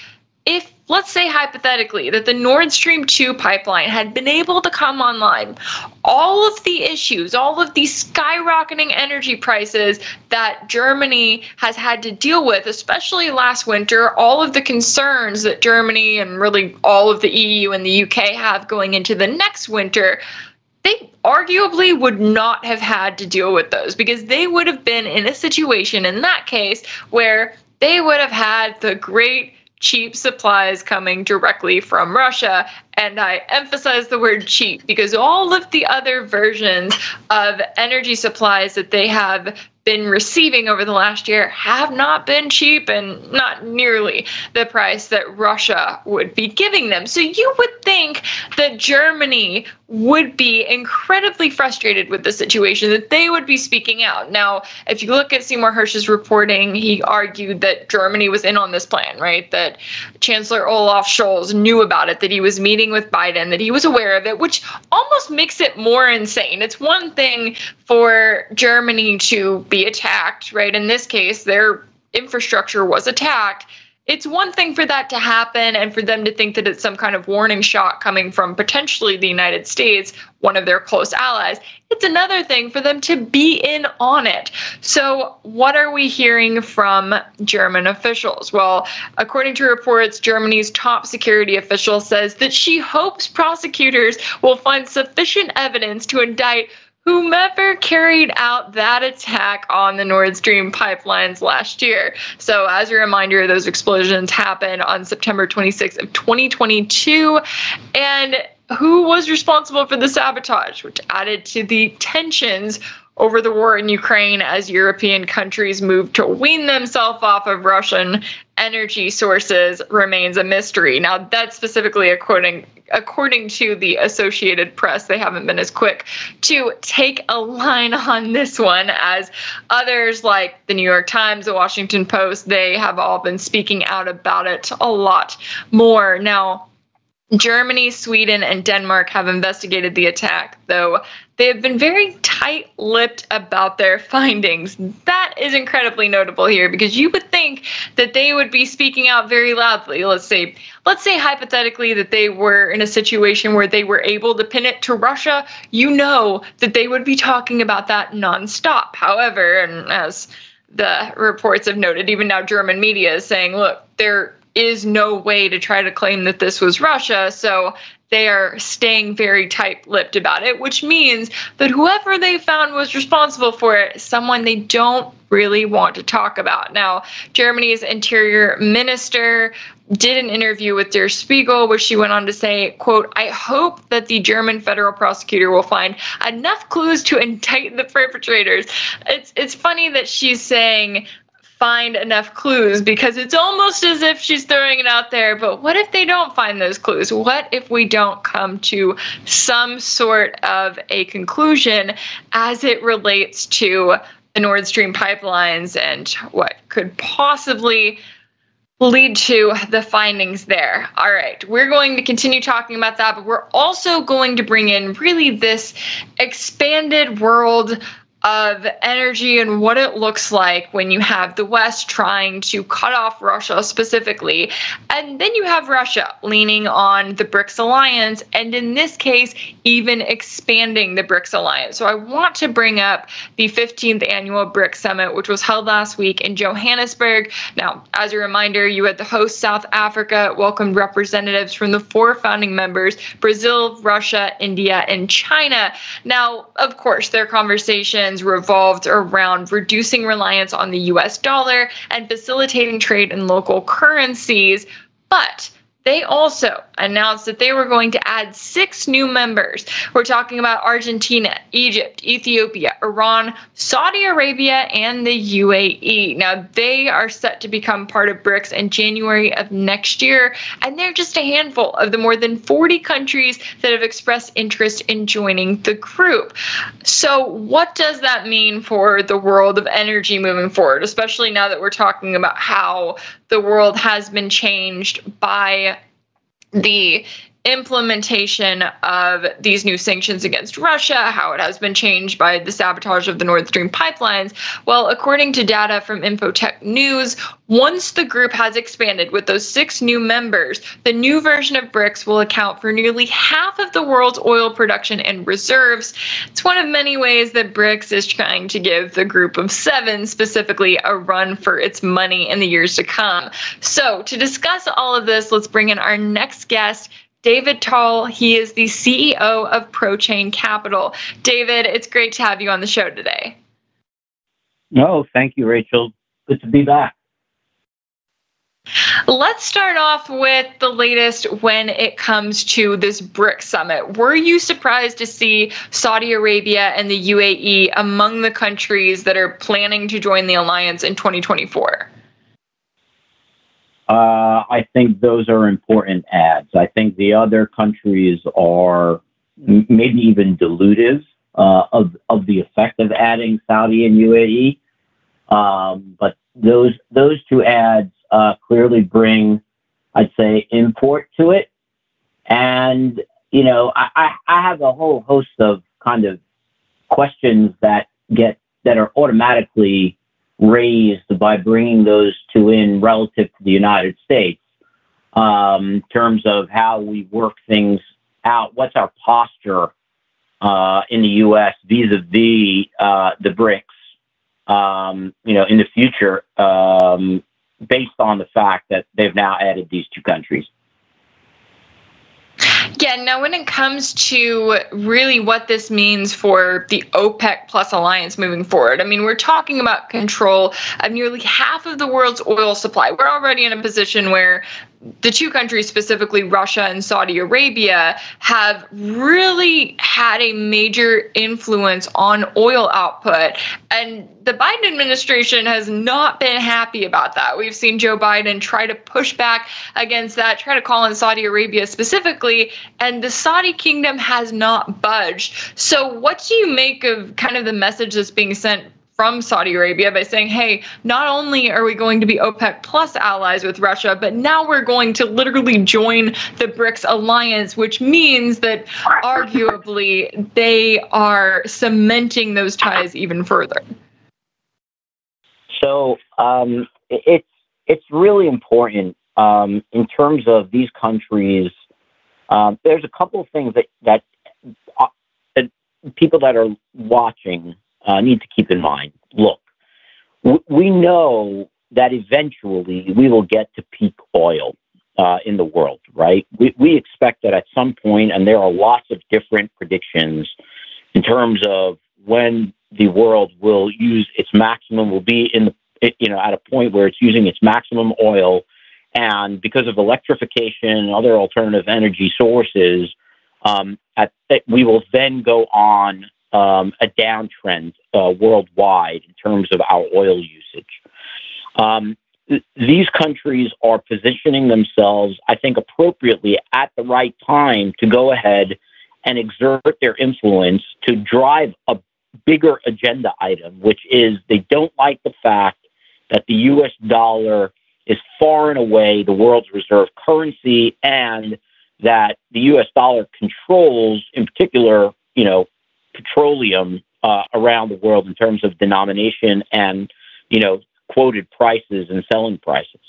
if let's say hypothetically that the Nord Stream 2 pipeline had been able to come online, all of the issues, all of the skyrocketing energy prices that Germany has had to deal with, especially last winter, all of the concerns that Germany and really all of the EU and the UK have going into the next winter, they arguably would not have had to deal with those because they would have been in a situation in that case where they would have had the great cheap supplies coming directly from Russia. And I emphasize the word cheap because all of the other versions of energy supplies that they have been receiving over the last year have not been cheap and not nearly the price that Russia would be giving them. So you would think that Germany would be incredibly frustrated with the situation, that they would be speaking out. Now, if you look at Seymour Hersh's reporting, he argued that Germany was in on this plan, right? That Chancellor Olaf Scholz knew about it, that he was meeting with Biden, that he was aware of it, which almost makes it more insane. It's one thing for Germany to be attacked, right? In this case, their infrastructure was attacked it's one thing for that to happen and for them to think that it's some kind of warning shot coming from potentially the United States, one of their close allies. It's another thing for them to be in on it. So, what are we hearing from German officials? Well, according to reports, Germany's top security official says that she hopes prosecutors will find sufficient evidence to indict whomever carried out that attack on the Nord Stream pipelines last year. So, as a reminder, those explosions happened on September 26th of 2022, and who was responsible for the sabotage, which added to the tensions over the war in Ukraine as European countries move to wean themselves off of Russian energy sources remains a mystery. Now, that's specifically according according to the Associated Press. They haven't been as quick to take a line on this one as others like the New York Times, the Washington Post, they have all been speaking out about it a lot more. Now, Germany, Sweden, and Denmark have investigated the attack, though they have been very tight lipped about their findings. That is incredibly notable here because you would think that they would be speaking out very loudly. Let's say, let's say hypothetically that they were in a situation where they were able to pin it to Russia. You know that they would be talking about that nonstop. However, and as the reports have noted, even now German media is saying, look, they're is no way to try to claim that this was Russia. So they are staying very tight lipped about it, which means that whoever they found was responsible for it, someone they don't really want to talk about. Now, Germany's interior minister did an interview with Der Spiegel, where she went on to say, quote, I hope that the German federal prosecutor will find enough clues to indict the perpetrators. It's it's funny that she's saying find enough clues because it's almost as if she's throwing it out there. But what if they don't find those clues? What if we don't come to some sort of a conclusion as it relates to the Nord Stream pipelines and what could possibly lead to the findings there. All right, we're going to continue talking about that, but we're also going to bring in really this expanded world of energy and what it looks like when you have the West trying to cut off Russia specifically. And then you have Russia leaning on the BRICS alliance, and in this case, even expanding the BRICS alliance. So I want to bring up the 15th annual BRICS summit, which was held last week in Johannesburg. Now, as a reminder, you had the host South Africa welcomed representatives from the four founding members Brazil, Russia, India, and China. Now, of course, their conversation revolved around reducing reliance on the US dollar and facilitating trade in local currencies. But they also announced that they were going to add six new members. We're talking about Argentina, Egypt, Ethiopia, Iran, Saudi Arabia, and the UAE. Now, they are set to become part of BRICS in January of next year, and they're just a handful of the more than 40 countries that have expressed interest in joining the group. So, what does that mean for the world of energy moving forward, especially now that we're talking about how the world has been changed by the implementation of these new sanctions against Russia, how it has been changed by the sabotage of the Nord Stream pipelines. Well, according to data from Infotech News, once the group has expanded with those six new members, the new version of BRICS will account for nearly half of the world's oil production and reserves. It's one of many ways that BRICS is trying to give the group of seven specifically a run for its money in the years to come. So, to discuss all of this, let's bring in our next guest. David Tawil. He is the CEO of ProChain Capital. David, it's great to have you on the show today. No, thank you, Rachel. Good to be back. Let's start off with the latest when it comes to this BRIC summit. Were you surprised to see Saudi Arabia and the UAE among the countries that are planning to join the alliance in 2024? Uh, I think those are important ads. I think the other countries are maybe even dilutive uh, of of the effect of adding Saudi and UAE. Um, but those those two ads uh, clearly bring, I'd say, import to it. And you know, I, I have a whole host of kind of questions that get that are automatically raised by bringing those two in relative to the United States um, in terms of how we work things out. What's our posture uh, in the U.S. vis-a-vis uh, the BRICS? Um, you know, in the future, um, based on the fact that they've now added these two countries. Yeah, now when it comes to really what this means for the OPEC plus alliance moving forward, I mean, we're talking about control of nearly half of the world's oil supply. We're already in a position where the two countries, specifically Russia and Saudi Arabia, have really had a major influence on oil output. And the Biden administration has not been happy about that. We've seen Joe Biden try to push back against that, try to call on Saudi Arabia specifically, and the Saudi kingdom has not budged. So, what do you make of kind of the message that's being sent from Saudi Arabia by saying, hey, not only are we going to be OPEC plus allies with Russia, but now we're going to literally join the BRICS alliance, which means that arguably they are cementing those ties even further. So um, it's it's really important um, in terms of these countries. Um, there's a couple of things that that, uh, that people that are watching uh, need to keep in mind. Look, w- we know that eventually we will get to peak oil uh, in the world, right? We, we expect that at some point, and there are lots of different predictions in terms of when the world will use its maximum, will be in the, you know, at a point where it's using its maximum oil. And because of electrification and other alternative energy sources, um, at, we will then go on um, a downtrend uh, worldwide in terms of our oil usage. Um, th- these countries are positioning themselves, I think, appropriately at the right time to go ahead and exert their influence to drive a bigger agenda item, which is they don't like the fact that the US dollar is far and away the world's reserve currency and that the US dollar controls, in particular, you know, petroleum uh, around the world in terms of denomination and you know quoted prices and selling prices.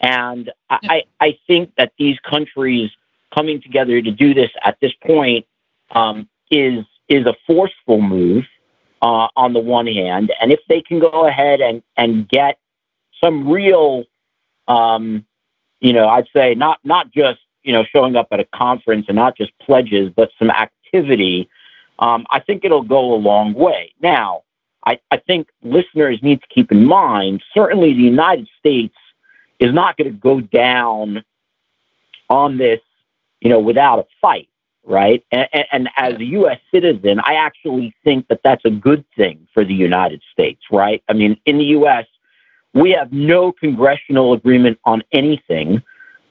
And I, I think that these countries coming together to do this at this point um, is is a forceful move uh, on the one hand, and if they can go ahead and and get some real, um, you know, I'd say not not just you know showing up at a conference and not just pledges, but some activity um, I think it'll go a long way. Now, I, I think listeners need to keep in mind certainly the United States is not going to go down on this, you know, without a fight, right? And, and, and, as a U.S. citizen, I actually think that that's a good thing for the United States, right? I mean, in the U.S., we have no congressional agreement on anything.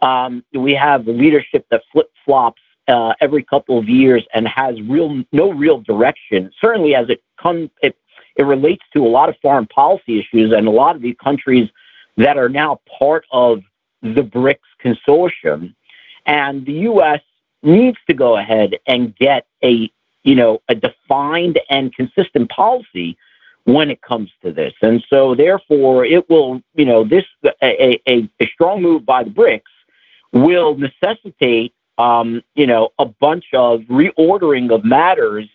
Um, we have leadership that flip flops uh, every couple of years and has real no real direction. Certainly, as it comes, it it relates to a lot of foreign policy issues and a lot of these countries that are now part of the BRICS consortium. And the U.S. needs to go ahead and get a you know a defined and consistent policy when it comes to this. And so, therefore, it will you know this a, a, a strong move by the BRICS will necessitate um, you know, a bunch of reordering of matters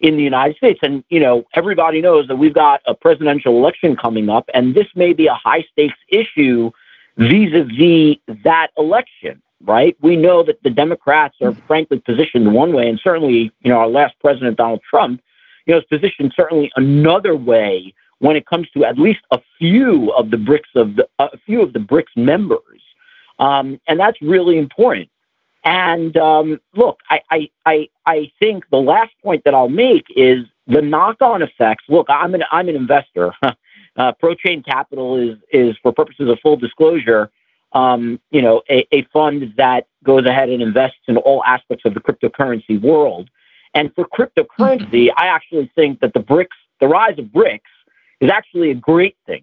in the United States. And, you know, everybody knows that we've got a presidential election coming up, and this may be a high stakes issue vis a vis that election, right? We know that the Democrats are frankly positioned one way, and certainly, you know, our last president, Donald Trump, you know, is positioned certainly another way when it comes to at least a few of the BRICS of the, a few of the BRICS members. Um, and that's really important. And um, look, I, I, I, I think the last point that I'll make is the knock-on effects. Look, I'm an I'm an investor. uh, ProChain Capital is is for purposes of full disclosure, um, you know, a, a fund that goes ahead and invests in all aspects of the cryptocurrency world. And for cryptocurrency, mm-hmm. I actually think that the BRICS, the rise of BRICS, is actually a great thing.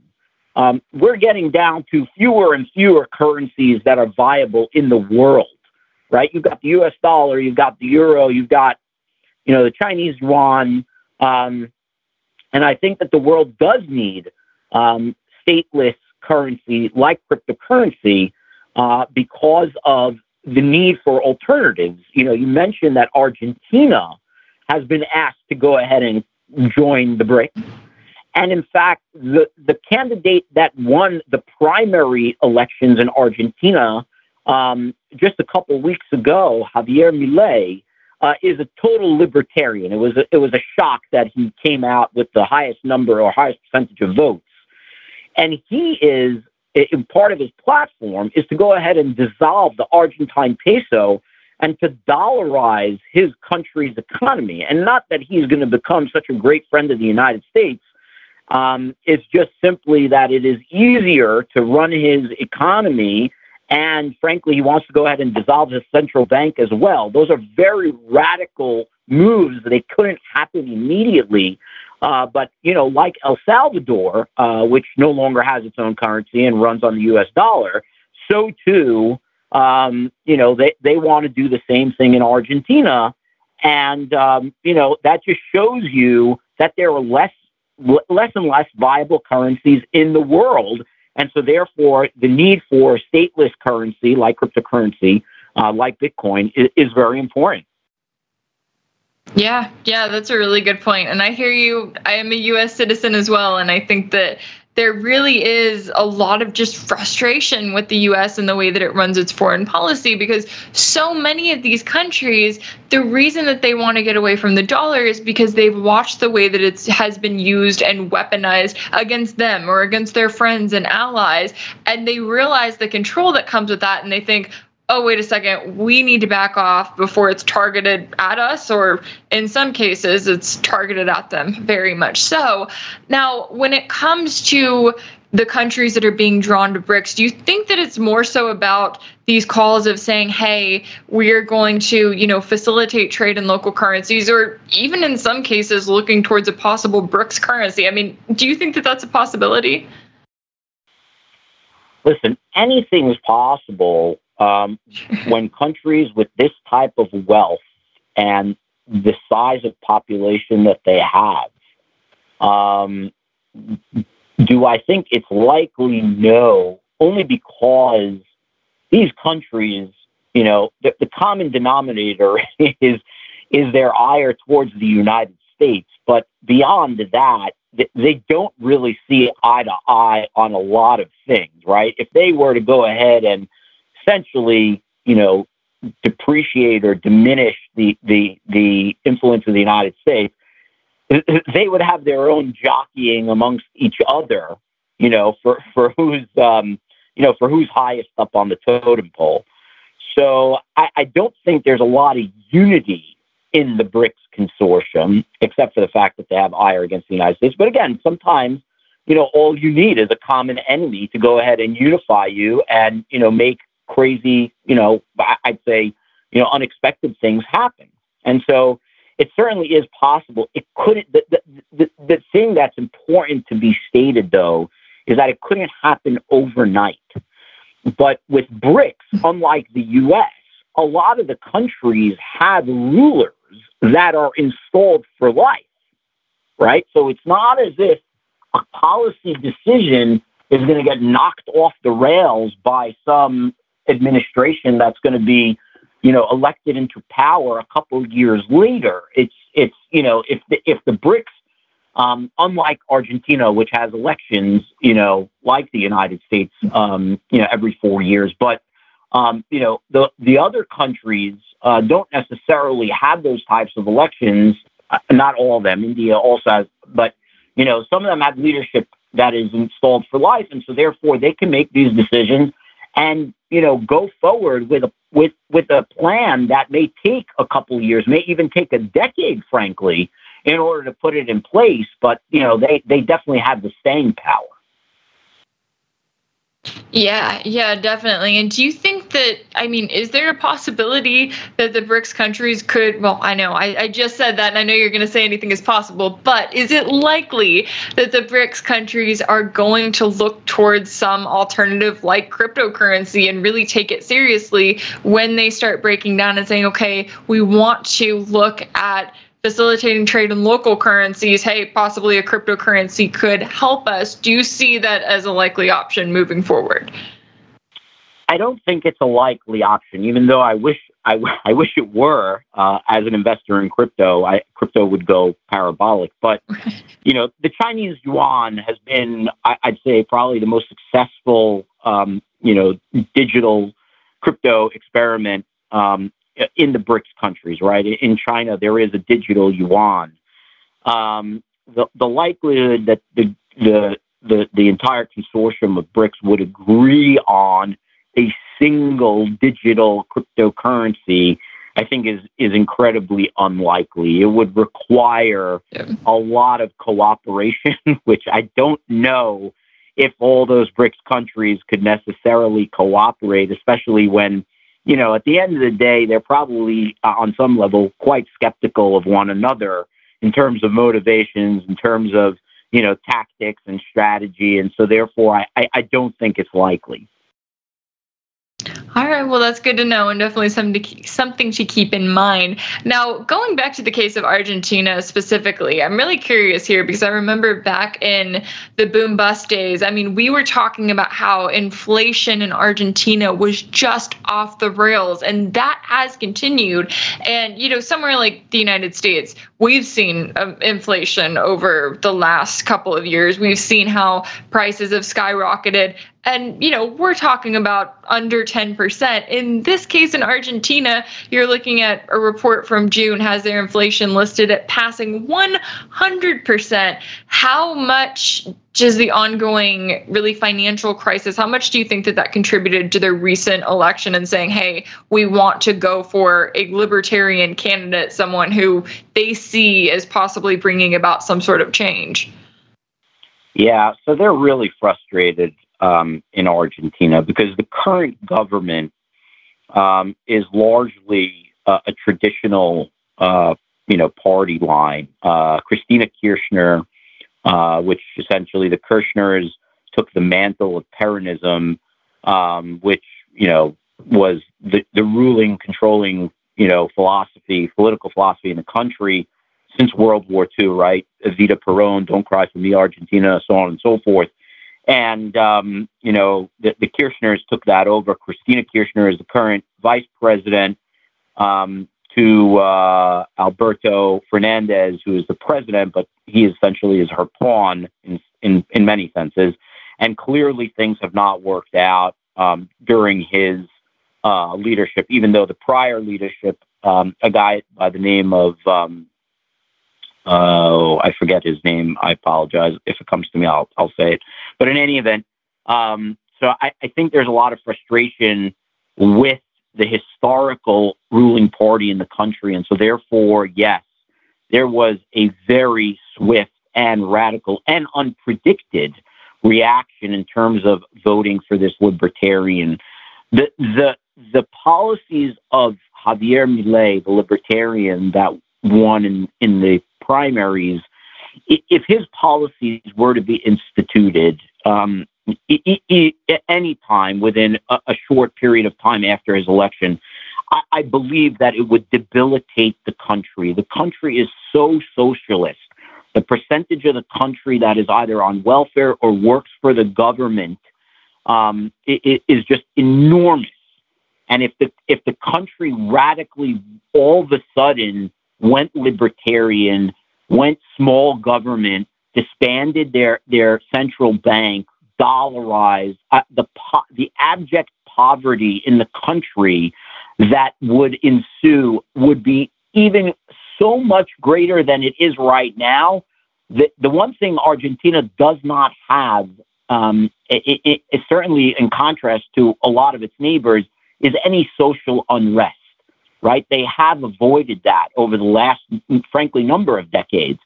Um, we're getting down to fewer and fewer currencies that are viable in the world right? You've got the U.S. dollar, you've got the euro, you've got, you know, the Chinese yuan, um, and I think that the world does need um, stateless currency like cryptocurrency uh, because of the need for alternatives. You know, you mentioned that Argentina has been asked to go ahead and join the BRICS. And in fact, the, the candidate that won the primary elections in Argentina um, just a couple weeks ago, Javier Milei uh, is a total libertarian. It was a, it was a shock that he came out with the highest number or highest percentage of votes, and he is it, part of his platform is to go ahead and dissolve the Argentine peso and to dollarize his country's economy. And not that he's going to become such a great friend of the United States. Um, it's just simply that it is easier to run his economy. And frankly, he wants to go ahead and dissolve his central bank as well. Those are very radical moves. They couldn't happen immediately. Uh, but, you know, like El Salvador, uh, which no longer has its own currency and runs on the US dollar, so too um, you know, they, they want to do the same thing in Argentina. And, um, you know, that just shows you that there are less, less and less viable currencies in the world. And so, therefore, the need for stateless currency like cryptocurrency, uh, like Bitcoin, is, is very important. Yeah, yeah, that's a really good point. And I hear you. I am a US citizen as well. And I think that there really is a lot of just frustration with the US and the way that it runs its foreign policy because so many of these countries, the reason that they want to get away from the dollar is because they've watched the way that it has been used and weaponized against them or against their friends and allies. And they realize the control that comes with that and they think, oh, wait a second, we need to back off before it's targeted at us, or in some cases, it's targeted at them very much so. Now, when it comes to the countries that are being drawn to BRICS, do you think that it's more so about these calls of saying, hey, we're going to, you know, facilitate trade in local currencies, or even in some cases looking towards a possible BRICS currency? I mean, do you think that that's a possibility? Listen, anything is possible um, when countries with this type of wealth and the size of population that they have, um, do I think it's likely no, only because these countries, you know, the, the common denominator is is their ire towards the United States. But beyond that, they don't really see eye to eye on a lot of things, right? If they were to go ahead and essentially, you know, depreciate or diminish the, the, the influence of the United States, they would have their own jockeying amongst each other, you know, for, for who's, um, you know, for who's highest up on the totem pole. So I, I don't think there's a lot of unity in the BRICS consortium, except for the fact that they have ire against the United States. But again, sometimes, you know, all you need is a common enemy to go ahead and unify you and, you know, make crazy, you know, I'd say, you know, unexpected things happen. And so it certainly is possible. It couldn't, the, the, the, the thing that's important to be stated, though, is that it couldn't happen overnight. But with BRICS, hmm. unlike the US, a lot of the countries have rulers that are installed for life, right? So it's not as if a policy decision is going to get knocked off the rails by some administration that's going to be, you know, elected into power a couple of years later. It's it's you know if the if the BRICS, um, unlike Argentina, which has elections, you know, like the United States, um, you know, every four years, but um, you know the the other countries uh, don't necessarily have those types of elections. Uh, not all of them. India also has, but you know, some of them have leadership that is installed for life, and so therefore they can make these decisions and you know go forward with a with with a plan that may take a couple years, may even take a decade, frankly, in order to put it in place. But you know they they definitely have the staying power. Yeah, yeah, definitely. And do you think that, I mean, is there a possibility that the BRICS countries could, well, I know, I, I just said that, and I know you're going to say anything is possible, but is it likely that the BRICS countries are going to look towards some alternative like cryptocurrency and really take it seriously when they start breaking down and saying, okay, we want to look at facilitating trade in local currencies, hey, possibly a cryptocurrency could help us. Do you see that as a likely option moving forward? I don't think it's a likely option, even though I wish I, I wish it were. Uh, as an investor in crypto, I, crypto would go parabolic. But you know, the Chinese yuan has been, I, would say, probably the most successful, um, you know, digital crypto experiment um, in the BRICS countries, right? In China, there is a digital yuan. Um, the, the likelihood that the, the the, the entire consortium of BRICS would agree on a single digital cryptocurrency, I think is is incredibly unlikely. It would require yeah. a lot of cooperation, which I don't know if all those BRICS countries could necessarily cooperate, especially when, you know, at the end of the day, they're probably uh, on some level quite skeptical of one another in terms of motivations, in terms of, you know, tactics and strategy. And so therefore, I, I, I don't think it's likely. All right, well, that's good to know, and definitely something to, something to keep in mind. Now, going back to the case of Argentina specifically, I'm really curious here because I remember back in the boom bust days, I mean, we were talking about how inflation in Argentina was just off the rails, and that has continued. And, you know, somewhere like the United States, we've seen um, inflation over the last couple of years. We've seen how prices have skyrocketed and you know we're talking about under 10% in this case in argentina you're looking at a report from june has their inflation listed at passing 100% how much does the ongoing really financial crisis how much do you think that that contributed to their recent election and saying hey we want to go for a libertarian candidate someone who they see as possibly bringing about some sort of change? Yeah, so they're really frustrated um, in Argentina because the current government um, is largely uh, a traditional, uh, you know, party line. Uh, Cristina Kirchner, uh, which essentially the Kirchners took the mantle of Peronism, um, which you know was the, the ruling, controlling, you know, philosophy, political philosophy in the country since World War II, right? Evita Peron, Don't Cry for Me, Argentina, so on and so forth. And, um, you know, the, the Kirchners took that over. Cristina Kirchner is the current vice president um, to uh, Alberto Fernandez, who is the president, but he essentially is her pawn in, in, in many senses. And clearly things have not worked out um, during his uh, leadership, even though the prior leadership, um, a guy by the name of um, oh, I forget his name. I apologize. If it comes to me, I'll, I'll say it. But in any event, um, so I, I think there's a lot of frustration with the historical ruling party in the country. And so, therefore, yes, there was a very swift and radical and unpredicted reaction in terms of voting for this libertarian. The, the, the policies of Javier Milei, the libertarian that won in, in the primaries, if his policies were to be instituted um, at any time within a, a, short period of time after his election, I, I believe that it would debilitate the country. The country is so socialist. The percentage of the country that is either on welfare or works for the government um, just enormous. And if the if the country radically all of a sudden went libertarian went small government, disbanded their, their central bank, dollarized uh, the, po- the abject poverty in the country that would ensue would be even so much greater than it is right now. The, the one thing Argentina does not have, um, it, it, it, certainly in contrast to a lot of its neighbors, is any social unrest right? They have avoided that over the last, frankly, number of decades.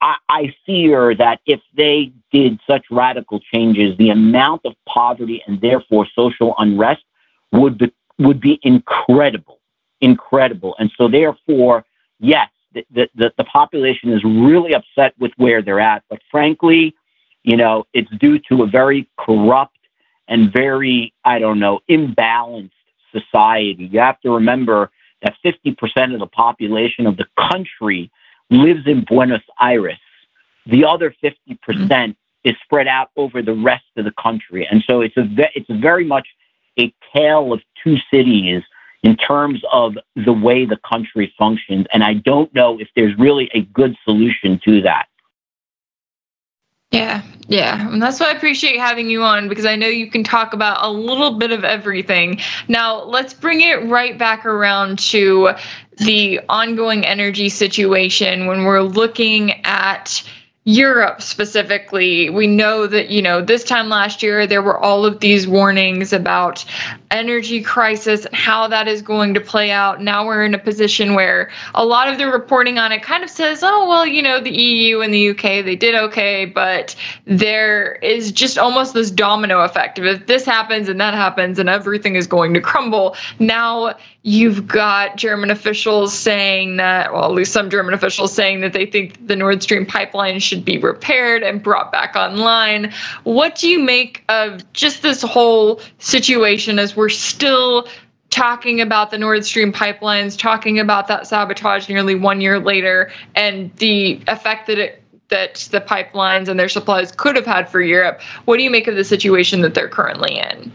I, I fear that if they did such radical changes, the amount of poverty and therefore social unrest would be, would be incredible, incredible. And so, therefore, yes, the, the, the population is really upset with where they're at. But frankly, you know, it's due to a very corrupt and very, I don't know, imbalanced society. You have to remember that 50% of the population of the country lives in Buenos Aires. The other 50% mm-hmm. is spread out over the rest of the country. And so it's a ve- it's very much a tale of two cities in terms of the way the country functions. And I don't know if there's really a good solution to that. Yeah, yeah. And that's why I appreciate having you on because I know you can talk about a little bit of everything. Now, let's bring it right back around to the ongoing energy situation when we're looking at Europe specifically, we know that, you know, this time last year, there were all of these warnings about energy crisis and how that is going to play out. Now we're in a position where a lot of the reporting on it kind of says, oh, well, you know, the EU and the UK, they did okay, but there is just almost this domino effect of if this happens and that happens and everything is going to crumble. Now you've got German officials saying that, well, at least some German officials saying that they think the Nord Stream pipeline should be repaired and brought back online. What do you make of just this whole situation as we're still talking about the Nord Stream pipelines, talking about that sabotage nearly one year later, and the effect that it that the pipelines and their supplies could have had for Europe. What do you make of the situation that they're currently in?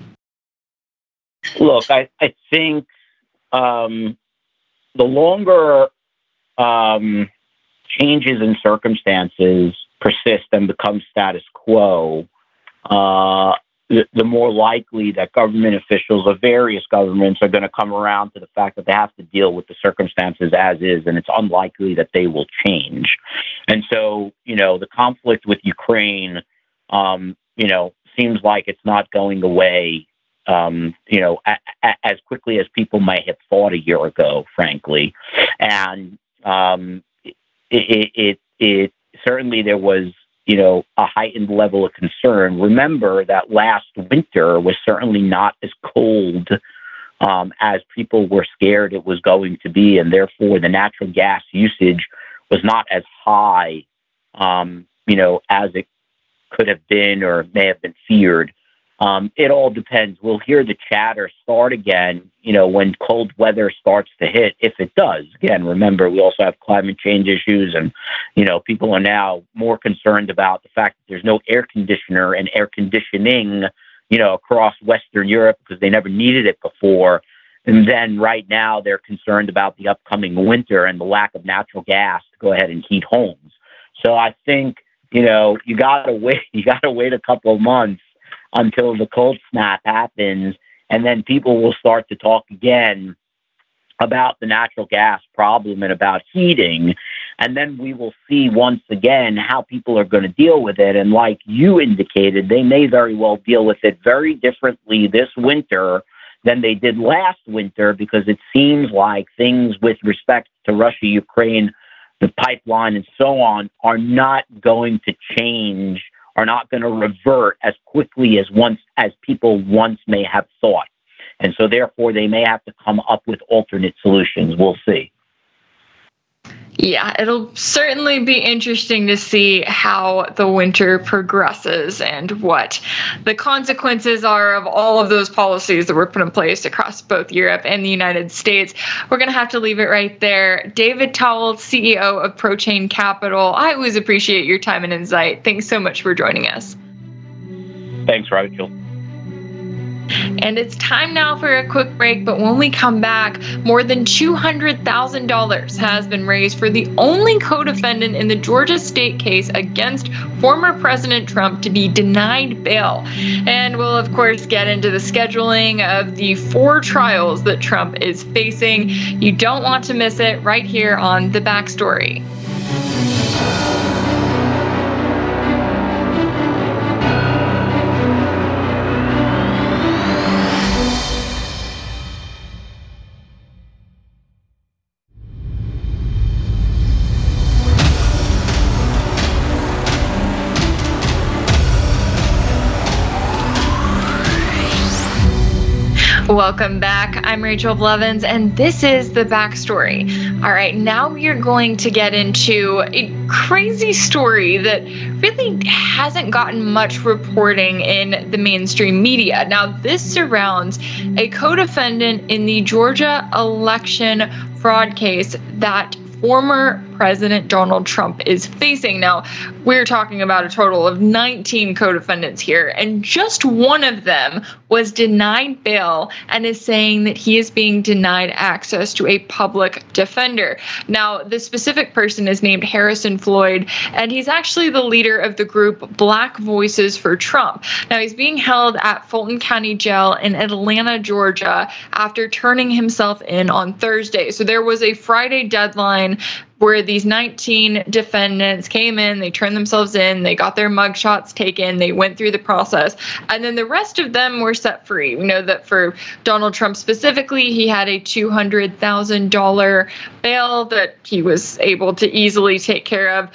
Look, I, I think um, the longer um, changes in circumstances persist and become status quo, uh, the, the, more likely that government officials of various governments are going to come around to the fact that they have to deal with the circumstances as is, and it's unlikely that they will change. And so, you know, the conflict with Ukraine, um, you know, seems like it's not going away um, you know, a, a, as quickly as people might have thought a year ago, frankly. And um, it, it, it, it certainly there was, you know, a heightened level of concern. Remember that last winter was certainly not as cold um, as people were scared it was going to be, and therefore the natural gas usage was not as high, um, you know, as it could have been or may have been feared. Um, it all depends. We'll hear the chatter start again, you know, when cold weather starts to hit, if it does. Again, remember, we also have climate change issues, and, you know, people are now more concerned about the fact that there's no air conditioner and air conditioning, you know, across Western Europe because they never needed it before. And then right now, they're concerned about the upcoming winter and the lack of natural gas to go ahead and heat homes. So I think, you know, you got to wait, you got to wait a couple of months until the cold snap happens. And then people will start to talk again about the natural gas problem and about heating. And then we will see once again how people are going to deal with it. And like you indicated, they may very well deal with it very differently this winter than they did last winter because it seems like things with respect to Russia, Ukraine, the pipeline, and so on are not going to change are not going to revert as quickly as once as people once may have thought. And so therefore they may have to come up with alternate solutions. We'll see. Yeah, it'll certainly be interesting to see how the winter progresses and what the consequences are of all of those policies that were put in place across both Europe and the United States. We're going to have to leave it right there. David Tawil, CEO of ProChain Capital, I always appreciate your time and insight. Thanks so much for joining us. Thanks, Rachel. And it's time now for a quick break, but when we come back, more than $200,000 has been raised for the only co defendant in the Georgia state case against former President Trump to be denied bail. And we'll, of course, get into the scheduling of the four trials that Trump is facing. You don't want to miss it right here on The Backstory. Welcome back. I'm Rachel Blevins, and this is the backstory. All right, now we are going to get into a crazy story that really hasn't gotten much reporting in the mainstream media. Now, this surrounds a co defendant in the Georgia election fraud case that former President Donald Trump is facing. Now, we're talking about a total of 19 co defendants here, and just one of them was denied bail and is saying that he is being denied access to a public defender. Now, the specific person is named Harrison Floyd, and he's actually the leader of the group Black Voices for Trump. Now, he's being held at Fulton County Jail in Atlanta, Georgia, after turning himself in on Thursday. So there was a Friday deadline where these 19 defendants came in, they turned themselves in, they got their mugshots taken, they went through the process, and then the rest of them were set free. We know that for Donald Trump specifically, he had a $200,000 bail that he was able to easily take care of.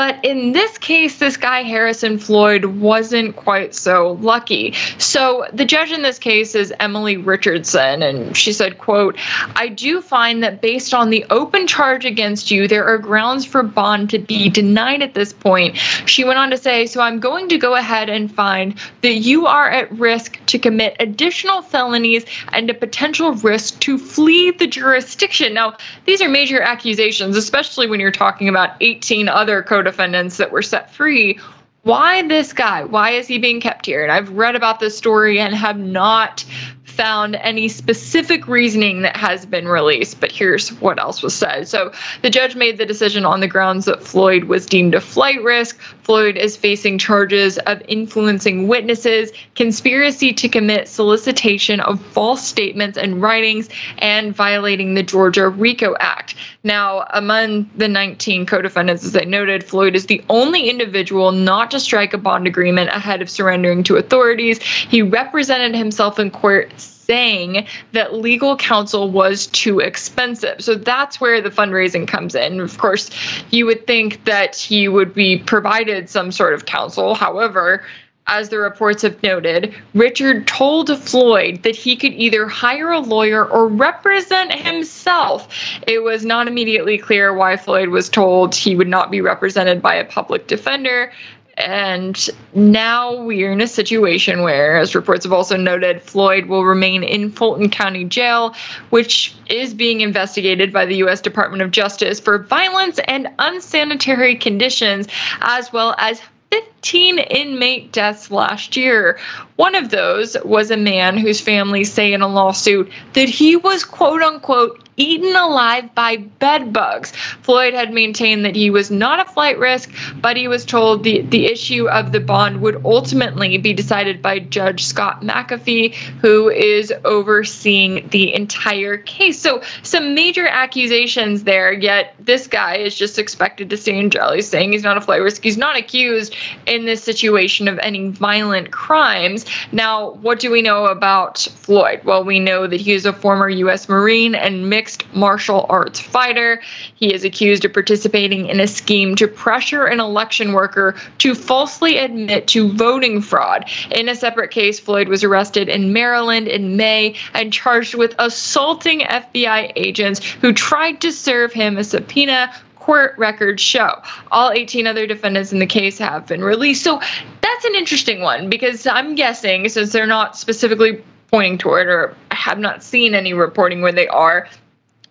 But in this case, this guy, Harrison Floyd, wasn't quite so lucky. So the judge in this case is Emily Richardson, and she said, quote, I do find that based on the open charge against you, there are grounds for bond to be denied at this point. She went on to say, so I'm going to go ahead and find that you are at risk to commit additional felonies and a potential risk to flee the jurisdiction. Now, these are major accusations, especially when you're talking about 18 other co defendants that were set free. Why this guy? Why is he being kept here? And I've read about this story and have not found any specific reasoning that has been released, but here's what else was said. So the judge made the decision on the grounds that Floyd was deemed a flight risk. Floyd is facing charges of influencing witnesses, conspiracy to commit solicitation of false statements and writings, and violating the Georgia RICO Act. Now, among the 19 co defendants, as I noted, Floyd is the only individual not to strike a bond agreement ahead of surrendering to authorities. He represented himself in court saying that legal counsel was too expensive. So that's where the fundraising comes in. Of course, you would think that he would be provided some sort of counsel. However, as the reports have noted, Richard told Floyd that he could either hire a lawyer or represent himself. It was not immediately clear why Floyd was told he would not be represented by a public defender. And now we are in a situation where, as reports have also noted, Floyd will remain in Fulton County Jail, which is being investigated by the U.S. Department of Justice for violence and unsanitary conditions, as well as 15 inmate deaths last year. One of those was a man whose family say in a lawsuit that he was quote unquote eaten alive by bed bugs. Floyd had maintained that he was not a flight risk, but he was told the, the issue of the bond would ultimately be decided by Judge Scott McAfee, who is overseeing the entire case. So, some major accusations there, yet this guy is just expected to stay in jail. He's saying he's not a flight risk. He's not accused in this situation of any violent crimes. Now, what do we know about Floyd? Well, we know that he is a former U.S. Marine and mixed mixed martial arts fighter. He is accused of participating in a scheme to pressure an election worker to falsely admit to voting fraud. In a separate case, Floyd was arrested in Maryland in May and charged with assaulting FBI agents who tried to serve him a subpoena court records show. All 18 other defendants in the case have been released. So that's an interesting one because I'm guessing, since they're not specifically pointing toward or I have not seen any reporting where they are,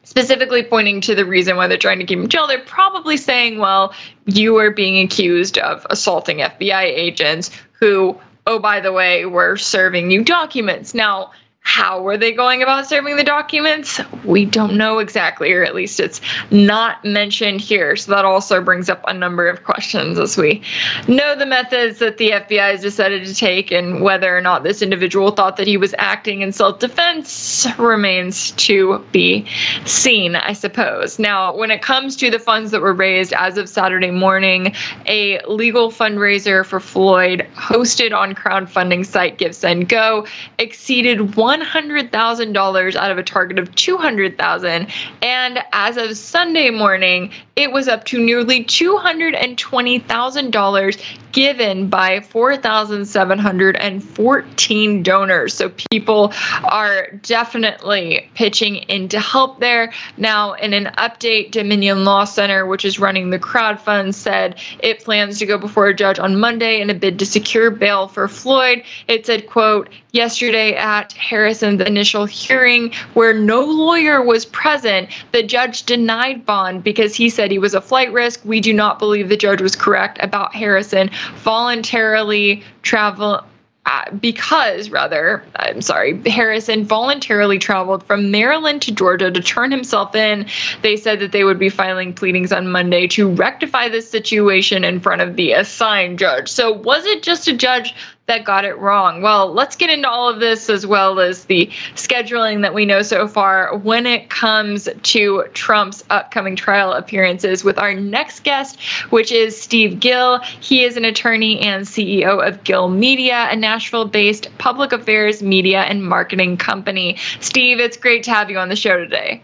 specifically pointing to the reason why they're trying to keep him jail, they're probably saying, well, you are being accused of assaulting FBI agents who, oh, by the way, were serving you documents. Now, how were they going about serving the documents? We don't know exactly, or at least it's not mentioned here. So that also brings up a number of questions as we know the methods that the FBI has decided to take and whether or not this individual thought that he was acting in self defense remains to be seen, I suppose. Now, when it comes to the funds that were raised as of Saturday morning, a legal fundraiser for Floyd hosted on crowdfunding site GiveSendGo exceeded one $100,000 out of a target of 200,000 and as of Sunday morning it was up to nearly $220,000 given by 4,714 donors. So people are definitely pitching in to help there. Now, in an update, Dominion Law Center, which is running the crowd fund, said it plans to go before a judge on Monday in a bid to secure bail for Floyd. It said, quote, yesterday at Harrison's initial hearing where no lawyer was present, the judge denied bond because he said he was a flight risk. We do not believe the judge was correct about Harrison voluntarily travel uh, because rather i'm sorry harrison voluntarily traveled from maryland to georgia to turn himself in they said that they would be filing pleadings on monday to rectify this situation in front of the assigned judge so was it just a judge that got it wrong? Well, let's get into all of this as well as the scheduling that we know so far when it comes to Trump's upcoming trial appearances with our next guest, which is Steve Gill. He is an attorney and CEO of Gill Media, a Nashville based public affairs, media, and marketing company. Steve, it's great to have you on the show today.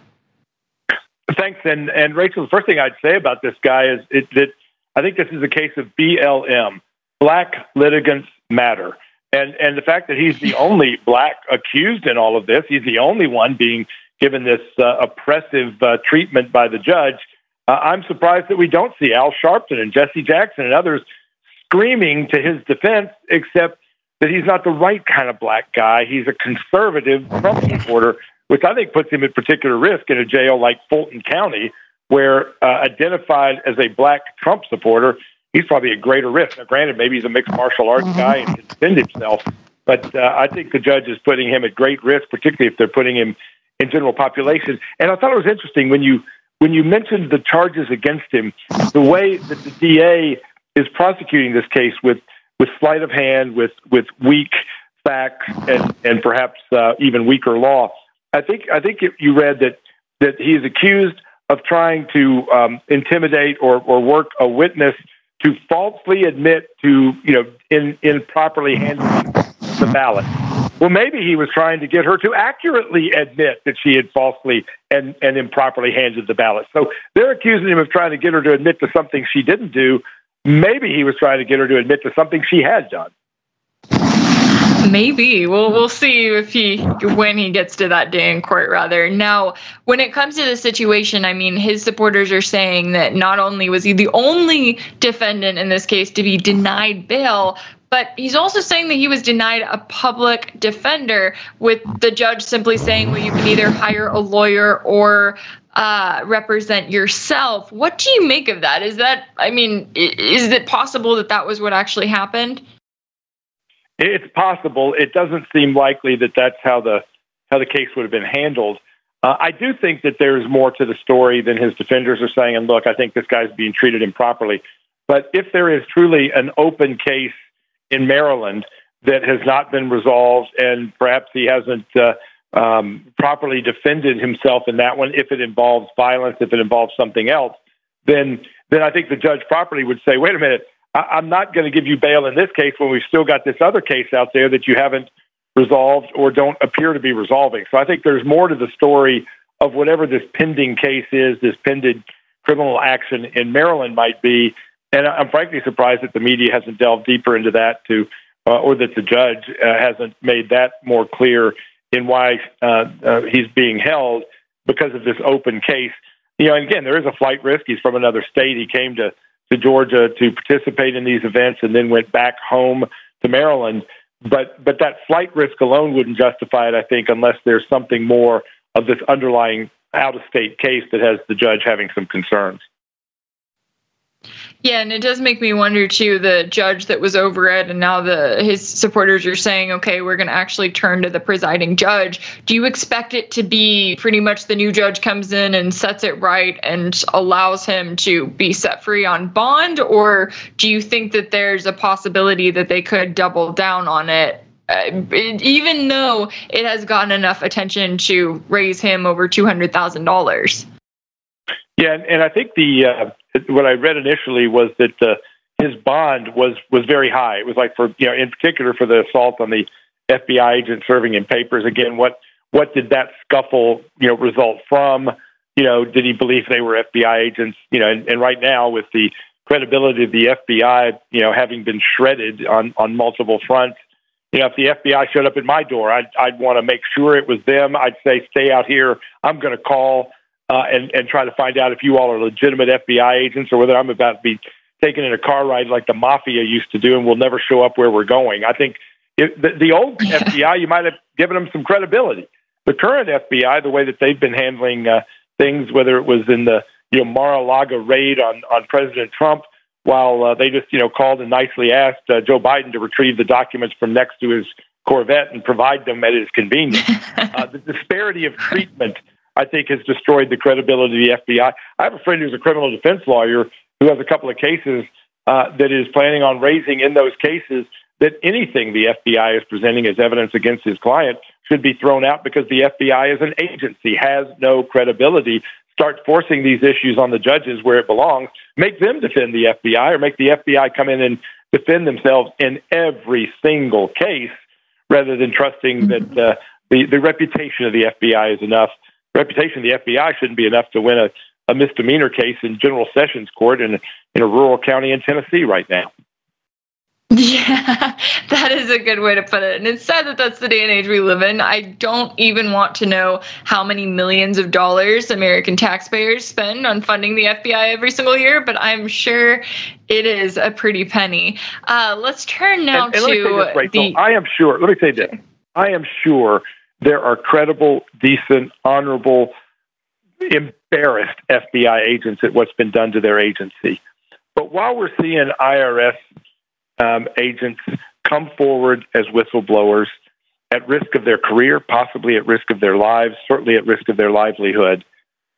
Thanks. And, and Rachel, the first thing I'd say about this guy is it, that I think this is a case of BLM, black litigants matter. And, and the fact that he's the only black accused in all of this, he's the only one being given this uh, oppressive uh, treatment by the judge. Uh, I'm surprised that we don't see Al Sharpton and Jesse Jackson and others screaming to his defense, except that he's not the right kind of black guy. He's a conservative Trump supporter, which I think puts him at particular risk in a jail like Fulton County, where uh, identified as a black Trump supporter, he's probably a greater risk. Now, granted, maybe he's a mixed martial arts guy and can defend himself, but uh, I think the judge is putting him at great risk, particularly if they're putting him in general population. And I thought it was interesting when you when you mentioned the charges against him, the way that the DA is prosecuting this case with with sleight of hand, with with weak facts, and and perhaps uh, even weaker law. I think I think you read that that he is accused of trying to um, intimidate or, or work a witness to falsely admit to you know in improperly handling the ballot. Well, maybe he was trying to get her to accurately admit that she had falsely and, and improperly handed the ballot. So they're accusing him of trying to get her to admit to something she didn't do. Maybe he was trying to get her to admit to something she had done. Maybe we'll we'll see if he when he gets to that day in court. Rather now, when it comes to the situation, I mean, his supporters are saying that not only was he the only defendant in this case to be denied bail, but he's also saying that he was denied a public defender, with the judge simply saying, well, you can either hire a lawyer or uh, represent yourself. What do you make of that? Is that, I mean, is it possible that that was what actually happened? It's possible. It doesn't seem likely that that's how the how the case would have been handled. Uh, I do think that there's more to the story than his defenders are saying. And look, I think this guy's being treated improperly. But if there is truly an open case in Maryland that has not been resolved, and perhaps he hasn't uh, um, properly defended himself in that one, if it involves violence, if it involves something else, then then I think the judge properly would say, wait a minute, I- am not going to give you bail in this case when we've still got this other case out there that you haven't resolved or don't appear to be resolving. So I think there's more to the story of whatever this pending case is, this pending criminal action in Maryland might be. And I'm frankly surprised that the media hasn't delved deeper into that to, uh, or that the judge uh, hasn't made that more clear in why uh, uh he's being held because of this open case. You know, and again, there is a flight risk. He's from another state. He came to to Georgia to participate in these events and then went back home to Maryland. But but that flight risk alone wouldn't justify it, I think, unless there's something more of this underlying out of state case that has the judge having some concerns. Yeah, and it does make me wonder too. The judge that was over it, and now the his supporters are saying, "Okay, we're going to actually turn to the presiding judge." Do you expect it to be pretty much the new judge comes in and sets it right and allows him to be set free on bond, or do you think that there's a possibility that they could double down on it uh, even though it has gotten enough attention to raise him over two hundred thousand dollars. Yeah, and I think the uh, what I read initially was that uh, his bond was was very high. It was like for you know, in particular for the assault on the FBI agent serving in papers. Again, what what did that scuffle you know result from? You know, did he believe they were FBI agents? You know, and, and right now with the credibility of the FBI, you know, having been shredded on on multiple fronts. You know, if the FBI showed up at my door, I'd I'd want to make sure it was them. I'd say, stay out here. I'm going to call uh, and and try to find out if you all are legitimate FBI agents or whether I'm about to be taken in a car ride like the mafia used to do, and we'll never show up where we're going. I think it, the, the old FBI, you might have given them some credibility. The current FBI, the way that they've been handling uh, things, whether it was in the you know Mar-a-Lago raid on on President Trump, while uh, they just you know called and nicely asked uh, Joe Biden to retrieve the documents from next to his Corvette and provide them at his convenience. uh, the disparity of treatment I think has destroyed the credibility of the FBI. I have a friend who's a criminal defense lawyer who has a couple of cases uh, that is planning on raising in those cases that anything the FBI is presenting as evidence against his client should be thrown out because the FBI as an agency has no credibility. Start forcing these issues on the judges where it belongs. Make them defend the FBI or make the FBI come in and defend themselves in every single case rather than trusting that uh, the, the reputation of the FBI is enough. Reputation of the FBI shouldn't be enough to win a, a misdemeanor case in General Sessions Court in, in a rural county in Tennessee right now. Yeah, that is a good way to put it. And it's sad that that's the day and age we live in. I don't even want to know how many millions of dollars American taxpayers spend on funding the FBI every single year, but I'm sure it is a pretty penny. Uh, let's turn now and, and to this, the. I am sure, let me say this I am sure there are credible, decent, honorable, embarrassed FBI agents at what's been done to their agency. But while we're seeing IRS um, agents come forward as whistleblowers at risk of their career, possibly at risk of their lives, certainly at risk of their livelihood.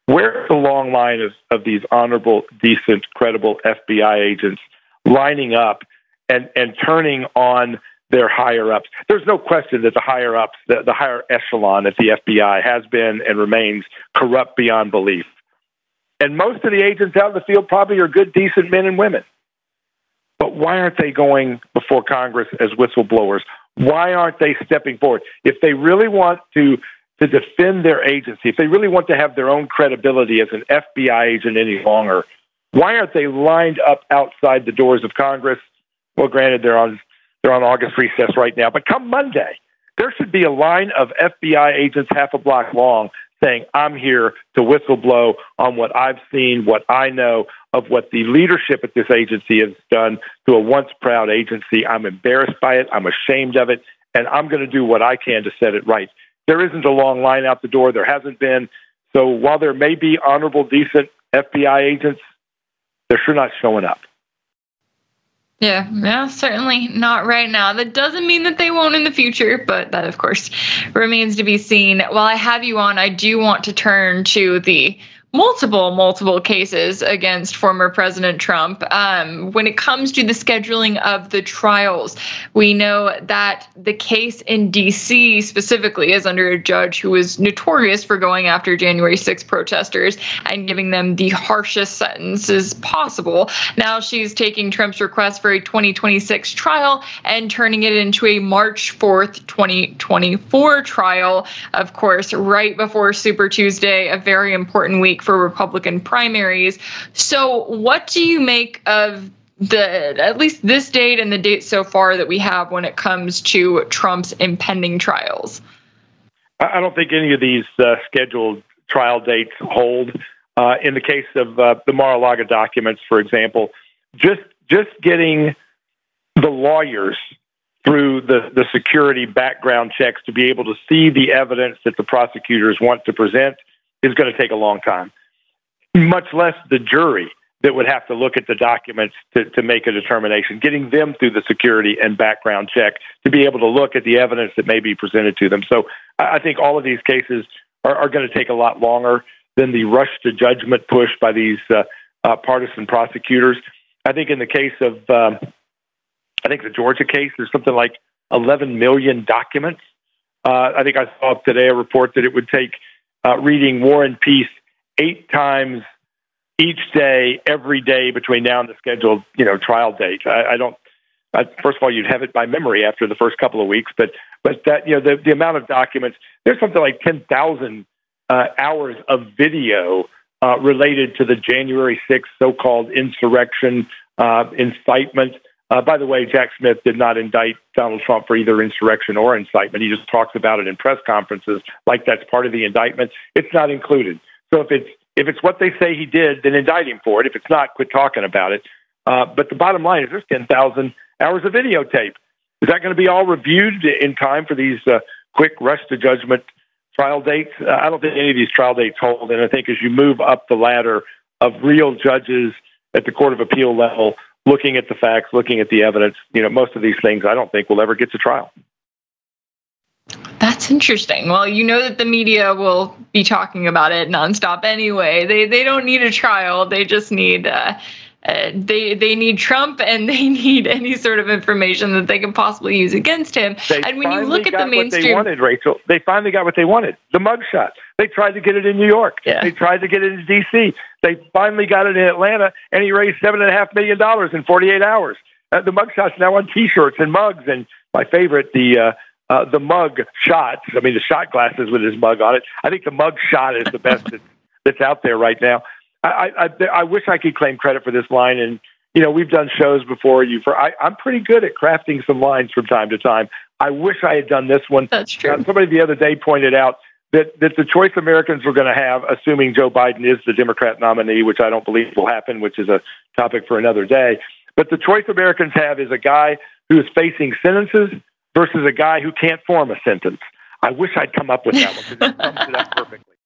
Where's the long line of, of these honorable, decent, credible FBI agents lining up and, and turning on their higher ups? There's no question that the higher ups, the, the higher echelon at the FBI has been and remains corrupt beyond belief. And most of the agents out in the field probably are good, decent men and women. But why aren't they going before Congress as whistleblowers? Why aren't they stepping forward? If they really want to to defend their agency, if they really want to have their own credibility as an FBI agent any longer, why aren't they lined up outside the doors of Congress? Well, granted, they're on they're on August recess right now, but come Monday, there should be a line of FBI agents half a block long saying, I'm here to whistleblow on what I've seen, what I know of what the leadership at this agency has done to a once proud agency. I'm embarrassed by it. I'm ashamed of it. And I'm going to do what I can to set it right. There isn't a long line out the door. There hasn't been. So while there may be honorable, decent FBI agents, they're sure not showing up. Yeah, yeah, certainly not right now. That doesn't mean that they won't in the future, but that, of course, remains to be seen. While I have you on, I do want to turn to the multiple, multiple cases against former President Trump. Um, when it comes to the scheduling of the trials, we know that the case in D.C. specifically is under a judge who is notorious for going after January 6 protesters and giving them the harshest sentences possible. Now she's taking Trump's request for a 2026 trial and turning it into a March 4th, 2024 trial. Of course, right before Super Tuesday, a very important week for Republican primaries. So, what do you make of the at least this date and the date so far that we have when it comes to Trump's impending trials? I don't think any of these uh, scheduled trial dates hold. Uh, in the case of uh, the Mar-a-Lago documents, for example, just just getting the lawyers through the, the security background checks to be able to see the evidence that the prosecutors want to present is going to take a long time much less the jury that would have to look at the documents to, to make a determination, getting them through the security and background check to be able to look at the evidence that may be presented to them. So I think all of these cases are, are going to take a lot longer than the rush to judgment push by these uh, uh, partisan prosecutors. I think in the case of, um, I think the Georgia case, there's something like 11 million documents. Uh, I think I saw today a report that it would take uh, reading War and Peace eight times each day, every day between now and the scheduled, you know, trial date. I, I don't. I, first of all, you'd have it by memory after the first couple of weeks, but but that you know the the amount of documents. There's something like ten thousand uh, hours of video uh, related to the January 6th so-called insurrection, uh, incitement. Uh, by the way, Jack Smith did not indict Donald Trump for either insurrection or incitement. He just talks about it in press conferences like that's part of the indictment. It's not included. So if it's if it's what they say he did, then indict him for it. If it's not, quit talking about it. Uh, but the bottom line is there's 10,000 hours of videotape. Is that going to be all reviewed in time for these uh, quick rush to judgment trial dates? Uh, I don't think any of these trial dates hold. And I think as you move up the ladder of real judges at the Court of Appeal level, looking at the facts, looking at the evidence, you know, most of these things I don't think will ever get to trial. That's interesting. Well, you know that the media will be talking about it nonstop anyway. They they don't need a trial. They just need uh, uh, they they need Trump and they need any sort of information that they can possibly use against him. They and when you look at the mainstream, what they wanted, Rachel, they finally got what they wanted: the mugshot. They tried to get it in New York. Yeah. They tried to get it in D.C. They finally got it in Atlanta, and he raised seven and a half million dollars in 48 hours. Uh, the mugshot's now on T-shirts and mugs, and my favorite, the uh, uh, the mug shots. I mean, the shot glasses with his mug on it. I think the mug shot is the best that's, that's out there right now. I, I, I wish I could claim credit for this line, and you know we've done shows before you. For I, I'm pretty good at crafting some lines from time to time. I wish I had done this one. That's true. Uh, somebody the other day pointed out that that the choice Americans were going to have, assuming Joe Biden is the Democrat nominee, which I don't believe will happen, which is a topic for another day. But the choice Americans have is a guy who is facing sentences versus a guy who can't form a sentence. I wish I'd come up with that one because it sums it up perfectly.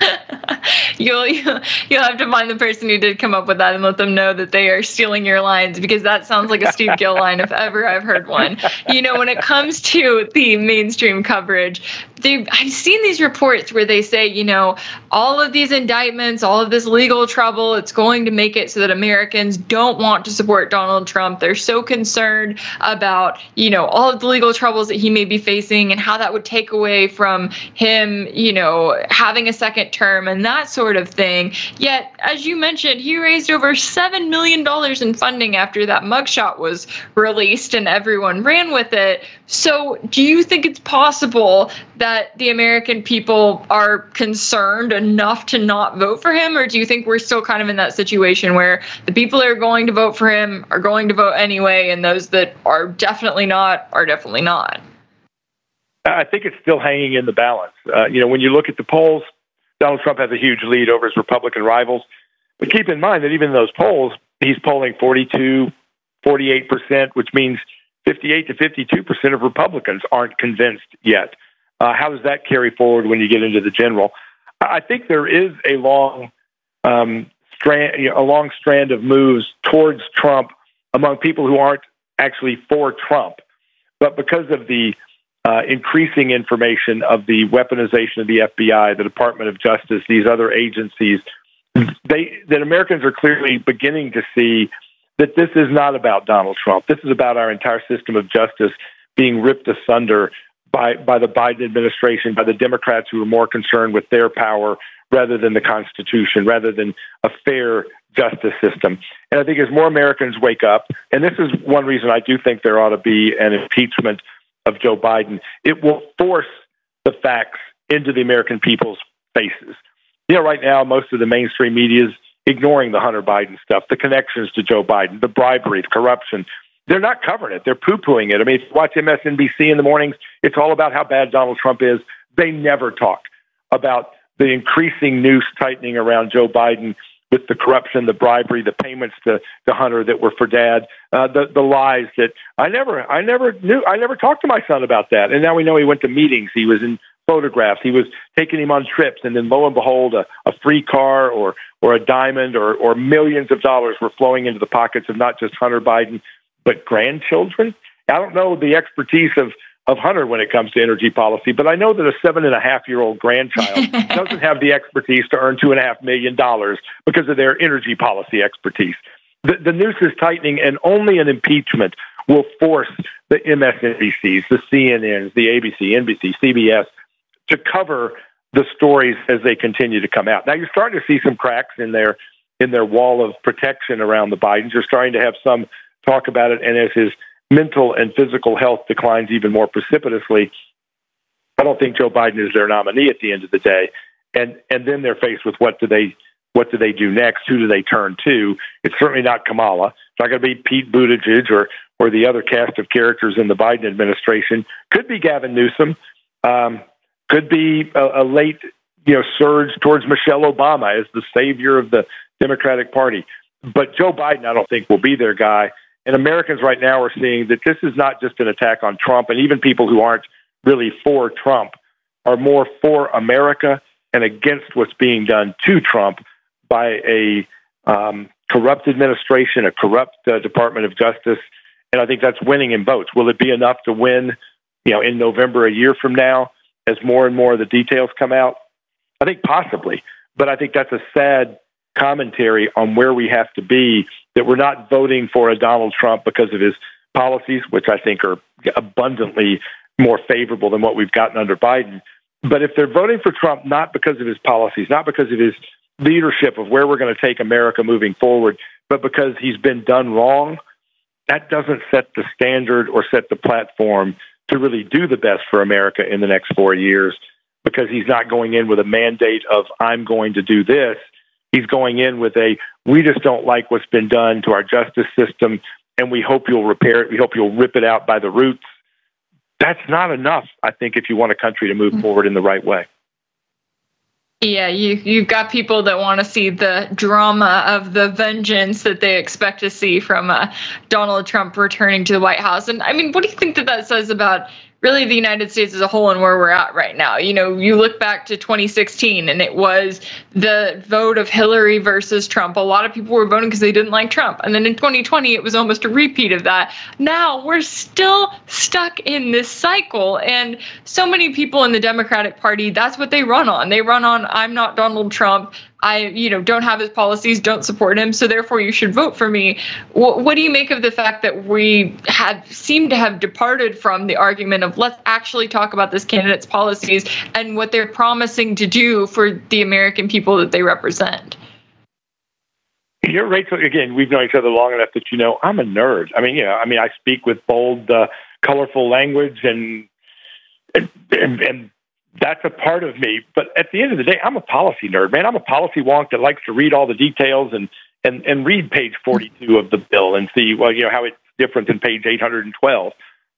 you'll you'll have to find the person who did come up with that and let them know that they are stealing your lines because that sounds like a Steve Gill line if ever I've heard one. You know, when it comes to the mainstream coverage, they, I've seen these reports where they say, you know, all of these indictments, all of this legal trouble, it's going to make it so that Americans don't want to support Donald Trump. They're so concerned about, you know, all of the legal troubles that he may be facing and how that would take away from him, you know, having a second term and that sort of thing. Yet, as you mentioned, he raised over $7 million in funding after that mugshot was released and everyone ran with it. So, do you think it's possible that the American people are concerned enough to not vote for him? Or do you think we're still kind of in that situation where the people that are going to vote for him are going to vote anyway, and those that are definitely not are definitely not? I think it's still hanging in the balance. Uh, you know, when you look at the polls, Donald Trump has a huge lead over his Republican rivals. But keep in mind that even in those polls, he's polling 42, 48%, which means 58 to 52% of Republicans aren't convinced yet. Uh, how does that carry forward when you get into the general? I think there is a long um, strand, a long strand of moves towards Trump among people who aren't actually for Trump, but because of the uh, increasing information of the weaponization of the FBI, the Department of Justice, these other agencies, they that Americans are clearly beginning to see that this is not about Donald Trump. This is about our entire system of justice being ripped asunder by by the Biden administration, by the Democrats who are more concerned with their power rather than the Constitution, rather than a fair justice system. And I think as more Americans wake up, and this is one reason I do think there ought to be an impeachment of Joe Biden, it will force the facts into the American people's faces. You know, right now, most of the mainstream media is ignoring the Hunter Biden stuff, the connections to Joe Biden, the bribery, the corruption. They're not covering it. They're poo pooing it. I mean, if you watch MSNBC in the mornings, it's all about how bad Donald Trump is. They never talk about the increasing noose tightening around Joe Biden with the corruption, the bribery, the payments to, to Hunter that were for dad, uh, the the lies that I never I never knew I never talked to my son about that, and now we know he went to meetings, he was in photographs, he was taking him on trips, and then lo and behold, a, a free car or or a diamond or or millions of dollars were flowing into the pockets of not just Hunter Biden but grandchildren. I don't know the expertise of of Hunter when it comes to energy policy, but I know that a seven and a half year old grandchild doesn't have the expertise to earn two and a half million dollars because of their energy policy expertise. The, the noose is tightening, and only an impeachment will force the MSNBCs, the CNNs, the ABC, NBC, CBS to cover the stories as they continue to come out. Now you're starting to see some cracks in their in their wall of protection around the Bidens. You're starting to have some talk about it, and as his mental and physical health declines even more precipitously, I don't think Joe Biden is their nominee at the end of the day. And and then they're faced with what do they what do they do next? Who do they turn to? It's certainly not Kamala. It's not going to be Pete Buttigieg or or the other cast of characters in the Biden administration. Could be Gavin Newsom. Um, could be a, a late you know surge towards Michelle Obama as the savior of the Democratic Party. But Joe Biden, I don't think will be their guy. And Americans right now are seeing that this is not just an attack on Trump, and even people who aren't really for Trump are more for America and against what's being done to Trump by a um, corrupt administration, a corrupt uh, Department of Justice. And I think that's winning in votes. Will it be enough to win, you know, in November a year from now as more and more of the details come out? I think possibly, but I think that's a sad commentary on where we have to be, that we're not voting for a Donald Trump because of his policies, which I think are abundantly more favorable than what we've gotten under Biden. But if they're voting for Trump not because of his policies, not because of his leadership of where we're going to take America moving forward, but because he's been done wrong, that doesn't set the standard or set the platform to really do the best for America in the next four years because he's not going in with a mandate of, I'm going to do this. He's going in with a, we just don't like what's been done to our justice system and we hope you'll repair it. We hope you'll rip it out by the roots. That's not enough, I think, if you want a country to move mm-hmm. forward in the right way. Yeah, you you've got people that want to see the drama of the vengeance that they expect to see from uh, Donald Trump returning to the White House. And I mean, what do you think that that says about really the United States as a whole and where we're at right now. You know, you look back to 2016 and it was the vote of Hillary versus Trump. A lot of people were voting because they didn't like Trump. And then in 2020, it was almost a repeat of that. Now we're still stuck in this cycle. And so many people in the Democratic Party, that's what they run on. They run on, I'm not Donald Trump. I, you know, don't have his policies, don't support him, so therefore you should vote for me. What, what do you make of the fact that we have seem to have departed from the argument of let's actually talk about this candidate's policies and what they're promising to do for the American people that they represent? You're right. So Again, we've known each other long enough that you know I'm a nerd. I mean, you know, I mean, I speak with bold, uh, colorful language and and, and, and that's a part of me. But at the end of the day, I'm a policy nerd, man. I'm a policy wonk that likes to read all the details and and and read page 42 of the bill and see well, you know, how it's different than page 812.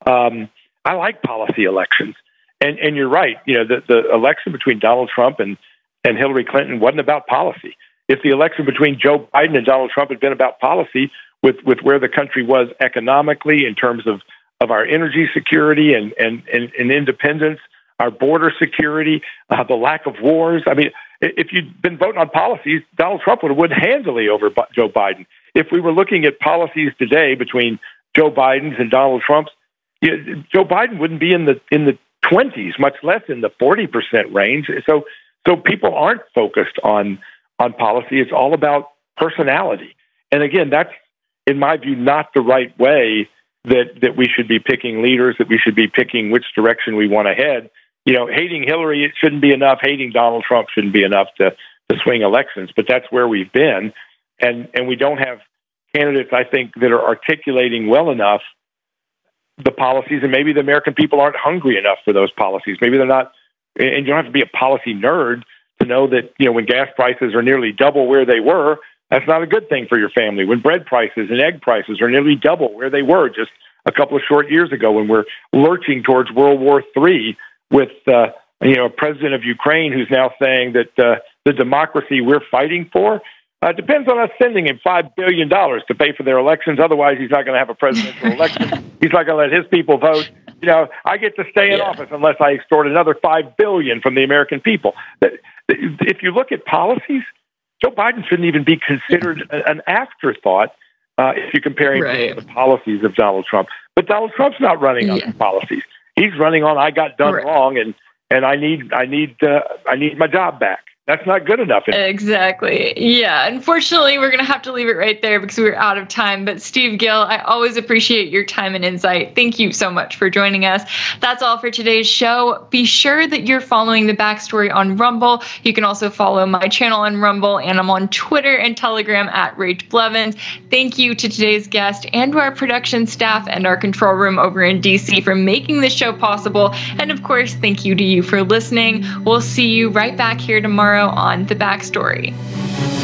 Um, I like policy elections, and and you're right. You know, the the election between Donald Trump and and Hillary Clinton wasn't about policy. If the election between Joe Biden and Donald Trump had been about policy, with with where the country was economically in terms of of our energy security and and and, and independence our border security, uh, the lack of wars. I mean, if you'd been voting on policies, Donald Trump would have won handily over Joe Biden. If we were looking at policies today between Joe Biden's and Donald Trump's, you Joe Biden wouldn't be in the in the 20s, much less in the 40 percent range. So, so people aren't focused on on policy. It's all about personality. And again, that's in my view not the right way that that we should be picking leaders. That we should be picking which direction we want to head you know, hating Hillary it shouldn't be enough. Hating Donald Trump shouldn't be enough to to swing elections. But that's where we've been, and and we don't have candidates I think that are articulating well enough the policies, and maybe the American people aren't hungry enough for those policies. Maybe they're not, and you don't have to be a policy nerd to know that you know when gas prices are nearly double where they were, that's not a good thing for your family. When bread prices and egg prices are nearly double where they were just a couple of short years ago, when we're lurching towards World War III with uh, you know a president of Ukraine who's now saying that uh, the democracy we're fighting for uh, depends on us sending him five billion dollars to pay for their elections. Otherwise, he's not going to have a presidential election. He's not going to let his people vote. You know, I get to stay in yeah. office unless I extort another five billion from the American people. If you look at policies, Joe Biden shouldn't even be considered an afterthought uh, if you compare him right. the policies of Donald Trump. But Donald Trump's not running on policies he's running on I got done right. wrong and and I need I need uh, I need my job back that's not good enough. Exactly. Yeah. Unfortunately, we're going to have to leave it right there because we're out of time. But Steve Gill, I always appreciate your time and insight. Thank you so much for joining us. That's all for today's show. Be sure that you're following the backstory on Rumble. You can also follow my channel on Rumble, and I'm on Twitter and Telegram at Rach Blevins. Thank you to today's guest and to our production staff and our control room over in DC for making this show possible. And of course, thank you to you for listening. We'll see you right back here tomorrow tomorrow on The Backstory.